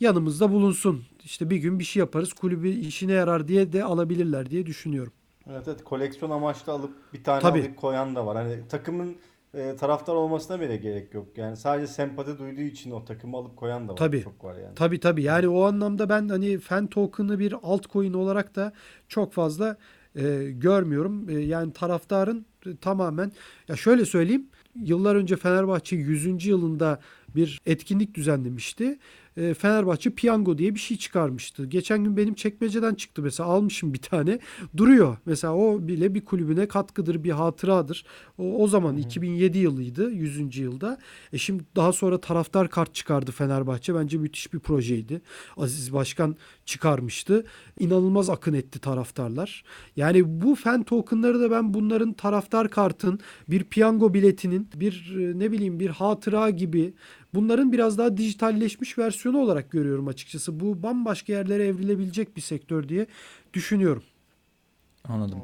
Yanımızda bulunsun. İşte bir gün bir şey yaparız kulübü işine yarar diye de alabilirler diye düşünüyorum. Evet evet koleksiyon amaçlı alıp bir tane Tabii. alıp koyan da var. Hani takımın e, taraftar olmasına bile gerek yok. Yani sadece sempati duyduğu için o takımı alıp koyan da var. Tabii. Çok var yani. Tabii tabii. Yani o anlamda ben hani fan token'ı bir altcoin olarak da çok fazla e, görmüyorum. E, yani taraftarın e, tamamen ya şöyle söyleyeyim. Yıllar önce Fenerbahçe 100. yılında bir etkinlik düzenlemişti. E, Fenerbahçe Piyango diye bir şey çıkarmıştı. Geçen gün benim çekmeceden çıktı mesela almışım bir tane. Duruyor. Mesela o bile bir kulübüne katkıdır, bir hatıradır. O, o zaman 2007 yılıydı 100. yılda. E şimdi daha sonra taraftar kart çıkardı Fenerbahçe. Bence müthiş bir projeydi. Aziz Başkan çıkarmıştı. İnanılmaz akın etti taraftarlar. Yani bu fan tokenları da ben bunların taraftar kartın, bir piyango biletinin, bir e, ne bileyim bir hatıra gibi bunların biraz daha dijitalleşmiş versiyonu olarak görüyorum açıkçası. Bu bambaşka yerlere evrilebilecek bir sektör diye düşünüyorum. Anladım.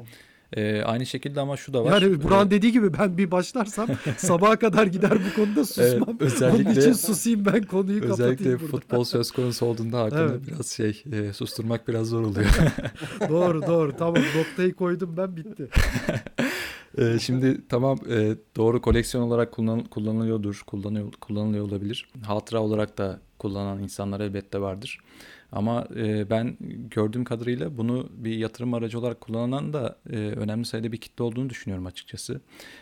Ee, aynı şekilde ama şu da var. Yani Burak'ın Ee, dediği gibi ben bir başlarsam sabaha kadar gider bu konuda susmam. Evet, özellikle- Onun için susayım ben konuyu kapatayım Özellikle burada. futbol söz konusu olduğunda Hakan'ı Evet. biraz şey e, susturmak biraz zor oluyor. doğru doğru tamam noktayı koydum ben bitti. Ee, şimdi tamam e, doğru koleksiyon olarak kullan, kullanılıyordur, kullanıyor, kullanılıyor olabilir. Hatıra olarak da kullanan insanlar elbette vardır. Ama e, ben gördüğüm kadarıyla bunu bir yatırım aracı olarak kullanan da e, önemli sayıda bir kitle olduğunu düşünüyorum açıkçası.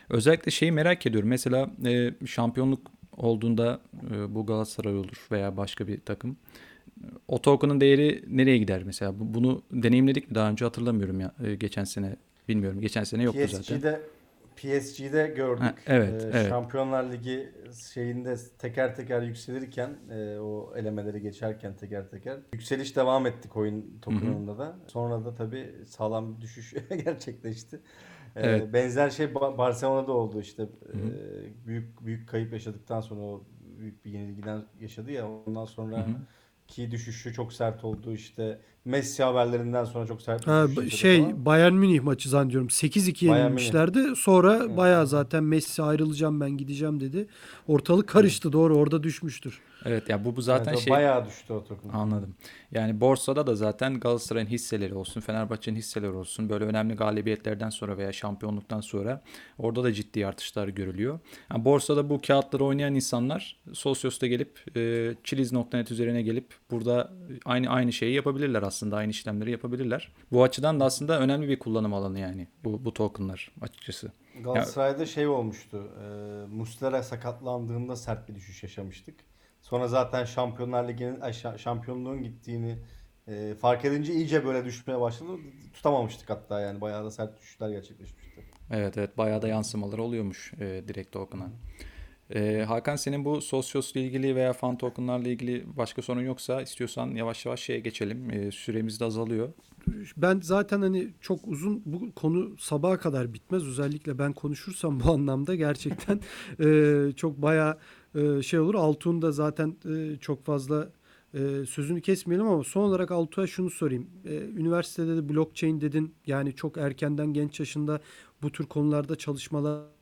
Özellikle şeyi merak ediyorum. Mesela e, şampiyonluk olduğunda e, bu Galatasaray olur veya başka bir takım. O token'ın değeri nereye gider mesela? Bu- Bunu deneyimledik mi? Daha önce hatırlamıyorum ya e, geçen sene. Bilmiyorum. Geçen sene yoktu zaten. PSG'de PSG'de gördük. Ha, evet, Ee, evet. Şampiyonlar Ligi şeyinde teker teker yükselirken e, o elemeleri geçerken teker teker yükseliş devam etti coin token'ında da. Sonra da tabii sağlam bir düşüş gerçekleşti. Ee, Evet. Benzer şey Ba- Barcelona'da oldu işte. Ee, büyük büyük kayıp yaşadıktan sonra o büyük bir yenilgiden yaşadı ya ondan sonra Hı hı. ki düşüşü çok sert oldu işte. Messi haberlerinden sonra çok sert Ha, şey falan. Bayern Münih maçı zannediyorum 8-2 Bayern yenilmişlerdi. Sonra bayağı zaten Messi ayrılacağım ben gideceğim dedi. Ortalık karıştı doğru orada düşmüştür. Evet ya bu bu zaten o şey bayağı düştü o token. anladım. Yani borsada da zaten Galatasaray'ın hisseleri olsun, Fenerbahçe'nin hisseleri olsun böyle önemli galibiyetlerden sonra veya şampiyonluktan sonra orada da ciddi artışlar görülüyor. Yani borsada bu kağıtları oynayan insanlar Sosyos'ta gelip e, Chiliz.net üzerine gelip burada aynı aynı şeyi yapabilirler aslında. Aynı işlemleri yapabilirler. Bu açıdan da aslında önemli bir kullanım alanı yani bu bu tokenlar açıkçası. Galatasaray'da şey olmuştu. E, Muslera sakatlandığında sert bir düşüş yaşamıştık. Sonra zaten Şampiyonlar Ligi'nin şampiyonluğun gittiğini e, fark edince iyice böyle düşmeye başladı. Tutamamıştık hatta yani bayağı da sert düşüşler gerçekleşmişti. Evet evet bayağı da yansımaları oluyormuş e, direkt token'a. E, Hakan senin bu Sosyos'la ilgili veya fan tokenlarla ilgili başka sorun yoksa istiyorsan yavaş yavaş şeye geçelim. E, süremiz de azalıyor. Ben zaten hani çok uzun bu konu sabaha kadar bitmez. Özellikle ben konuşursam bu anlamda gerçekten e, çok bayağı e, şey olur. Altun da zaten e, çok fazla e, sözünü kesmeyelim ama son olarak Altuğ'a şunu sorayım. E, üniversitede de blockchain dedin. Yani çok erkenden genç yaşında bu tür konularda çalışmalar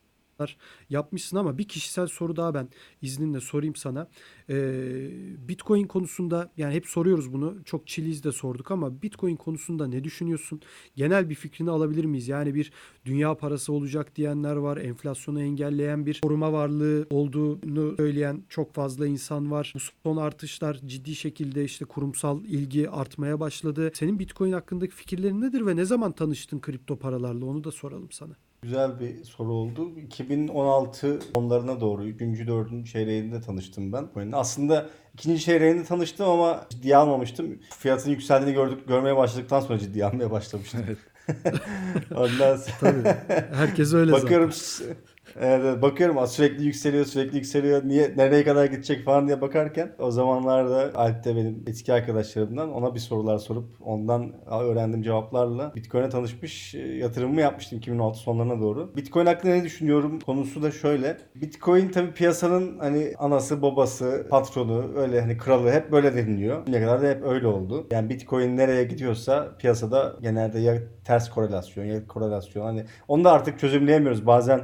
yapmışsın ama bir kişisel soru daha ben izninle sorayım sana. Ee, Bitcoin konusunda yani hep soruyoruz bunu. Çok Chiliz de sorduk ama Bitcoin konusunda ne düşünüyorsun? Genel bir fikrini alabilir miyiz? Yani bir dünya parası olacak diyenler var. Enflasyonu engelleyen bir koruma varlığı olduğunu söyleyen çok fazla insan var. Bu son artışlar ciddi şekilde işte kurumsal ilgi artmaya başladı. Senin Bitcoin hakkındaki fikirlerin nedir ve ne zaman tanıştın kripto paralarla? Onu da soralım sana. Güzel bir soru oldu. 2016 sonlarına doğru 3. 4. çeyreğinde tanıştım ben. Bitcoin'in. Aslında ikinci çeyreğinde tanıştım ama ciddiye almamıştım. Fiyatın yükseldiğini gördük, görmeye başladıktan sonra ciddiye almaya başlamıştım. Evet. Ondan sonra Tabii. Herkes öyle bakıyorum zaten. Evet, bakıyorum "Aa, sürekli yükseliyor sürekli yükseliyor niye nereye kadar gidecek falan diye bakarken o zamanlarda Alp de benim eski arkadaşlarımdan ona bir sorular sorup ondan öğrendiğim cevaplarla Bitcoin'e tanışmış e, yatırımımı yapmıştım 2016 sonlarına doğru. Bitcoin hakkında ne düşünüyorum konusu da şöyle. Bitcoin tabii piyasanın hani anası babası patronu öyle hani kralı hep böyle deniliyor. Ne kadar da hep öyle oldu. Yani Bitcoin nereye gidiyorsa piyasada genelde ya ters korelasyon ya korelasyon hani onu da artık çözümleyemiyoruz. Bazen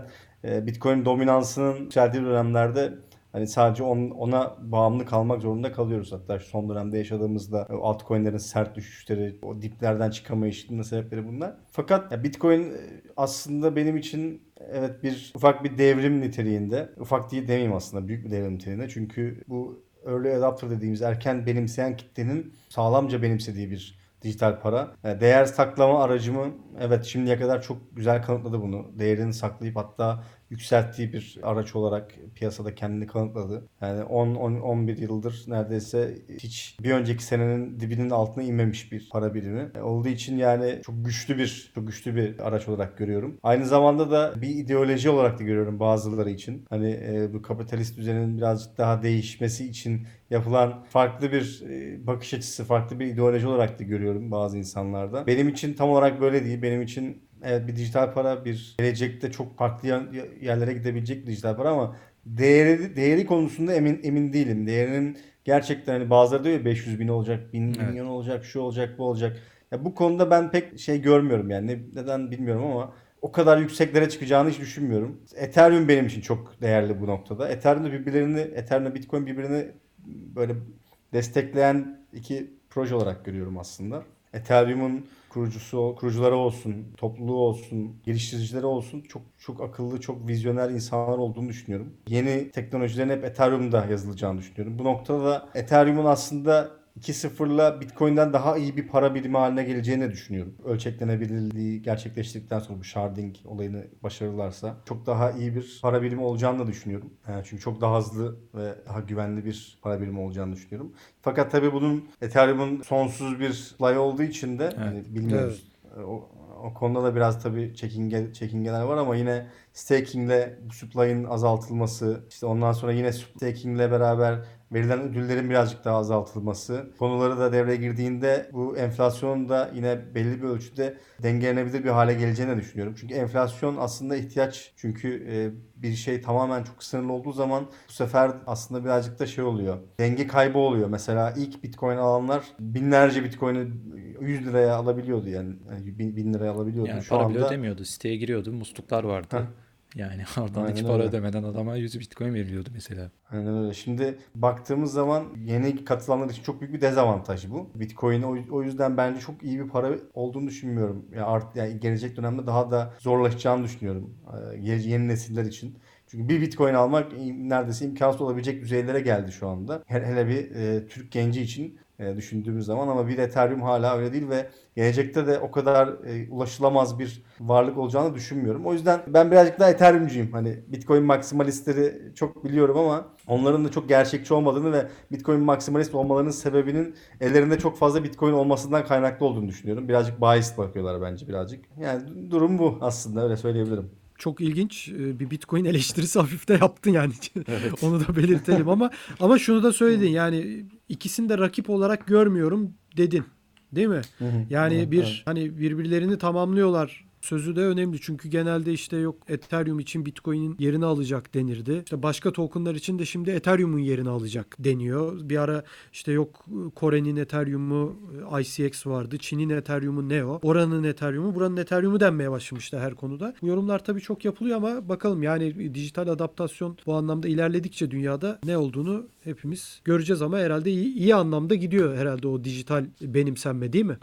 Bitcoin dominansının yükseldiği dönemlerde hani sadece on- ona bağımlı kalmak zorunda kalıyoruz. Hatta son dönemde yaşadığımızda altcoin'lerin sert düşüşleri, o diplerden çıkamayışının sebepleri bunlar. Fakat ya Bitcoin e, aslında benim için evet bir ufak bir devrim niteliğinde. Ufak değil demeyeyim aslında büyük bir devrim niteliğinde. Çünkü bu early adopter dediğimiz erken benimseyen kitlenin sağlamca benimsediği bir dijital para. Yani değer saklama aracımı evet şimdiye kadar çok güzel kanıtladı bunu. Değerini saklayıp hatta yükselttiği bir araç olarak piyasada kendini kanıtladı. Yani 10-11 yıldır neredeyse hiç bir önceki senenin dibinin altına inmemiş bir para birimi. E, Olduğu için yani çok güçlü bir çok güçlü bir araç olarak görüyorum. Aynı zamanda da bir ideoloji olarak da görüyorum bazıları için. Hani e, bu kapitalist düzenin birazcık daha değişmesi için yapılan farklı bir e, bakış açısı, farklı bir ideoloji olarak da görüyorum bazı insanlarda. Benim için tam olarak böyle değil. Benim için evet bir dijital para bir gelecekte çok farklı yer- yerlere gidebilecek bir dijital para ama değeri değeri konusunda emin emin değilim. Değerinin gerçekten hani bazıları diyor ya 500 bin olacak, 1000 Evet. milyon olacak, şu olacak, bu olacak. Ya bu konuda ben pek şey görmüyorum yani Ne- neden bilmiyorum ama o kadar yükseklere çıkacağını hiç düşünmüyorum. Ethereum benim için çok değerli bu noktada. Ethereum'da birbirlerini, Ethereum Bitcoin birbirini böyle destekleyen iki proje olarak görüyorum aslında. Ethereum'un kurucusu, kurucuları olsun, topluluğu olsun, geliştiricileri olsun çok çok akıllı, çok vizyoner insanlar olduğunu düşünüyorum. Yeni teknolojilerin hep Ethereum'da yazılacağını düşünüyorum. Bu noktada da Ethereum'un aslında 2.0'la Bitcoin'den daha iyi bir para birimi haline geleceğini düşünüyorum. Ölçeklenebilirliği gerçekleştirdikten sonra bu sharding olayını başarırlarsa çok daha iyi bir para birimi olacağını da düşünüyorum. Yani çünkü çok daha hızlı ve daha güvenli bir para birimi olacağını düşünüyorum. Fakat tabii bunun Ethereum'un sonsuz bir supply olduğu için de hani bilmiyoruz. O, o konuda da biraz tabii çekinge, çekingeler var ama yine stakingle bu supply'ın azaltılması, işte ondan sonra yine stakingle beraber verilen ödüllerin birazcık daha azaltılması konuları da devreye girdiğinde bu enflasyonun da yine belli bir ölçüde dengelenebilir bir hale geleceğini düşünüyorum. Çünkü enflasyon aslında ihtiyaç. Çünkü e, bir şey tamamen çok sınırlı olduğu zaman bu sefer aslında birazcık da şey oluyor. Denge kaybı oluyor. Mesela ilk Bitcoin alanlar binlerce Bitcoin'i 100 liraya alabiliyordu yani. yani bin, bin liraya alabiliyordu. Yani Şu para anda ödemiyordu. Siteye giriyordu. Musluklar vardı. Heh. Yani oradan Aynen hiç para öyle. ödemeden adama 100 bitcoin veriliyordu mesela. Aynen öyle. Şimdi baktığımız zaman yeni katılanlar için çok büyük bir dezavantaj bu. Bitcoin o, yüzden bence çok iyi bir para olduğunu düşünmüyorum. Yani, art, yani gelecek dönemde daha da zorlaşacağını düşünüyorum. Yeni, nesiller için. Çünkü bir Bitcoin almak neredeyse imkansız olabilecek düzeylere geldi şu anda. Hele, hele bir e, Türk genci için e, düşündüğümüz zaman ama bir Ethereum hala öyle değil ve gelecekte de o kadar e, ulaşılamaz bir varlık olacağını düşünmüyorum. O yüzden ben birazcık daha Ethereum'cuyum. Hani Bitcoin maksimalistleri çok biliyorum ama onların da çok gerçekçi olmadığını ve Bitcoin maksimalist olmalarının sebebinin ellerinde çok fazla Bitcoin olmasından kaynaklı olduğunu düşünüyorum. Birazcık biased bakıyorlar bence birazcık. Yani durum bu aslında öyle söyleyebilirim. Çok ilginç e, bir Bitcoin eleştirisi hafif de yaptın yani. Onu da belirtelim ama ama şunu da söyledin yani ikisini de rakip olarak görmüyorum dedin. Değil mi? Yani Evet, bir evet. hani birbirlerini tamamlıyorlar sözü de önemli. Çünkü genelde işte yok Ethereum için Bitcoin'in yerini alacak denirdi. İşte başka tokenlar için de şimdi Ethereum'un yerini alacak deniyor. Bir ara işte yok Kore'nin Ethereum'u ICX vardı. Çin'in Ethereum'u Neo. Oranın Ethereum'u, buranın Ethereum'u denmeye başlamıştı her konuda. Bu yorumlar tabii çok yapılıyor ama bakalım yani dijital adaptasyon bu anlamda ilerledikçe dünyada ne olduğunu hepimiz göreceğiz ama herhalde iyi, iyi anlamda gidiyor herhalde o dijital benimsenme değil mi?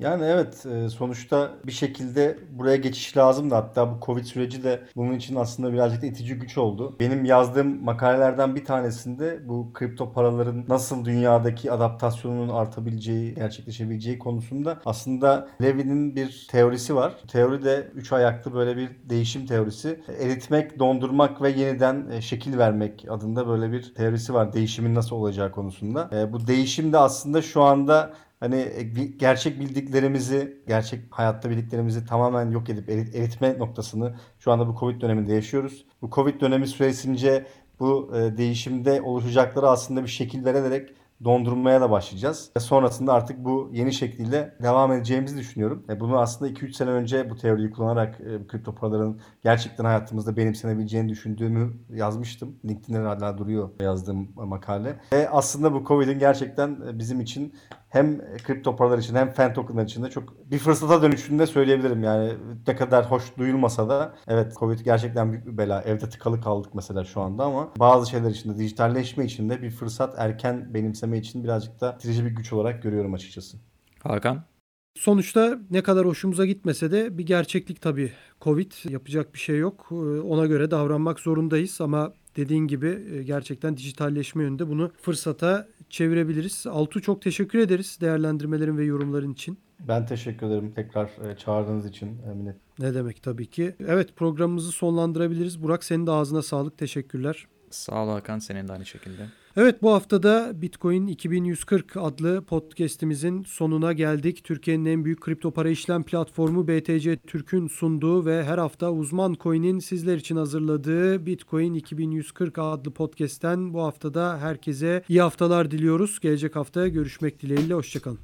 Yani evet e, sonuçta bir şekilde buraya geçiş lazımdı. Hatta bu Covid süreci de bunun için aslında birazcık da itici güç oldu. Benim yazdığım makalelerden bir tanesinde bu kripto paraların nasıl dünyadaki adaptasyonunun artabileceği, gerçekleşebileceği konusunda aslında Levin'in bir teorisi var. Teori de 3 ayaklı böyle bir değişim teorisi. Eritmek, dondurmak ve yeniden e, şekil vermek adında böyle bir teorisi var. Değişimin nasıl olacağı konusunda. E, Bu değişim de aslında şu anda Hani e, gerçek bildiklerimizi, gerçek hayatta bildiklerimizi tamamen yok edip erit- eritme noktasını şu anda bu Covid döneminde yaşıyoruz. Bu Covid dönemi süresince bu e, değişimde oluşacakları aslında bir şekil vererek dondurmaya da başlayacağız. Ve sonrasında artık bu yeni şekliyle devam edeceğimizi düşünüyorum. E, bunu aslında 2-3 sene önce bu teoriyi kullanarak e, kripto paraların gerçekten hayatımızda benimsenebileceğini düşündüğümü yazmıştım. LinkedIn'de hala duruyor yazdığım makale. Ve aslında bu Covid'in gerçekten e, bizim için hem kripto paralar için hem fan tokenlar için de çok bir fırsata dönüşünü de söyleyebilirim. Yani ne kadar hoş duyulmasa da evet Covid gerçekten büyük bir bela. Evde tıkalı kaldık mesela şu anda ama bazı şeyler için de dijitalleşme için de bir fırsat erken benimseme için birazcık da bitirici bir güç olarak görüyorum açıkçası. Hakan? Sonuçta ne kadar hoşumuza gitmese de bir gerçeklik tabii. Covid yapacak bir şey yok. Ee, Ona göre davranmak zorundayız ama dediğin gibi e, gerçekten dijitalleşme yönünde bunu fırsata çevirebiliriz. Altu çok teşekkür ederiz değerlendirmelerin ve yorumların için. Ben teşekkür ederim tekrar e, çağırdığınız için Emine. Ne demek tabii ki. Evet programımızı sonlandırabiliriz. Burak senin de ağzına sağlık. Teşekkürler. Sağ ol Hakan senin de aynı şekilde. Evet bu haftada Bitcoin 2140 adlı podcast'imizin sonuna geldik. Türkiye'nin en büyük kripto para işlem platformu BTC Türk'ün sunduğu ve her hafta uzman coin'in sizler için hazırladığı Bitcoin 2140 adlı podcast'ten bu haftada herkese iyi haftalar diliyoruz. Gelecek hafta görüşmek dileğiyle hoşçakalın.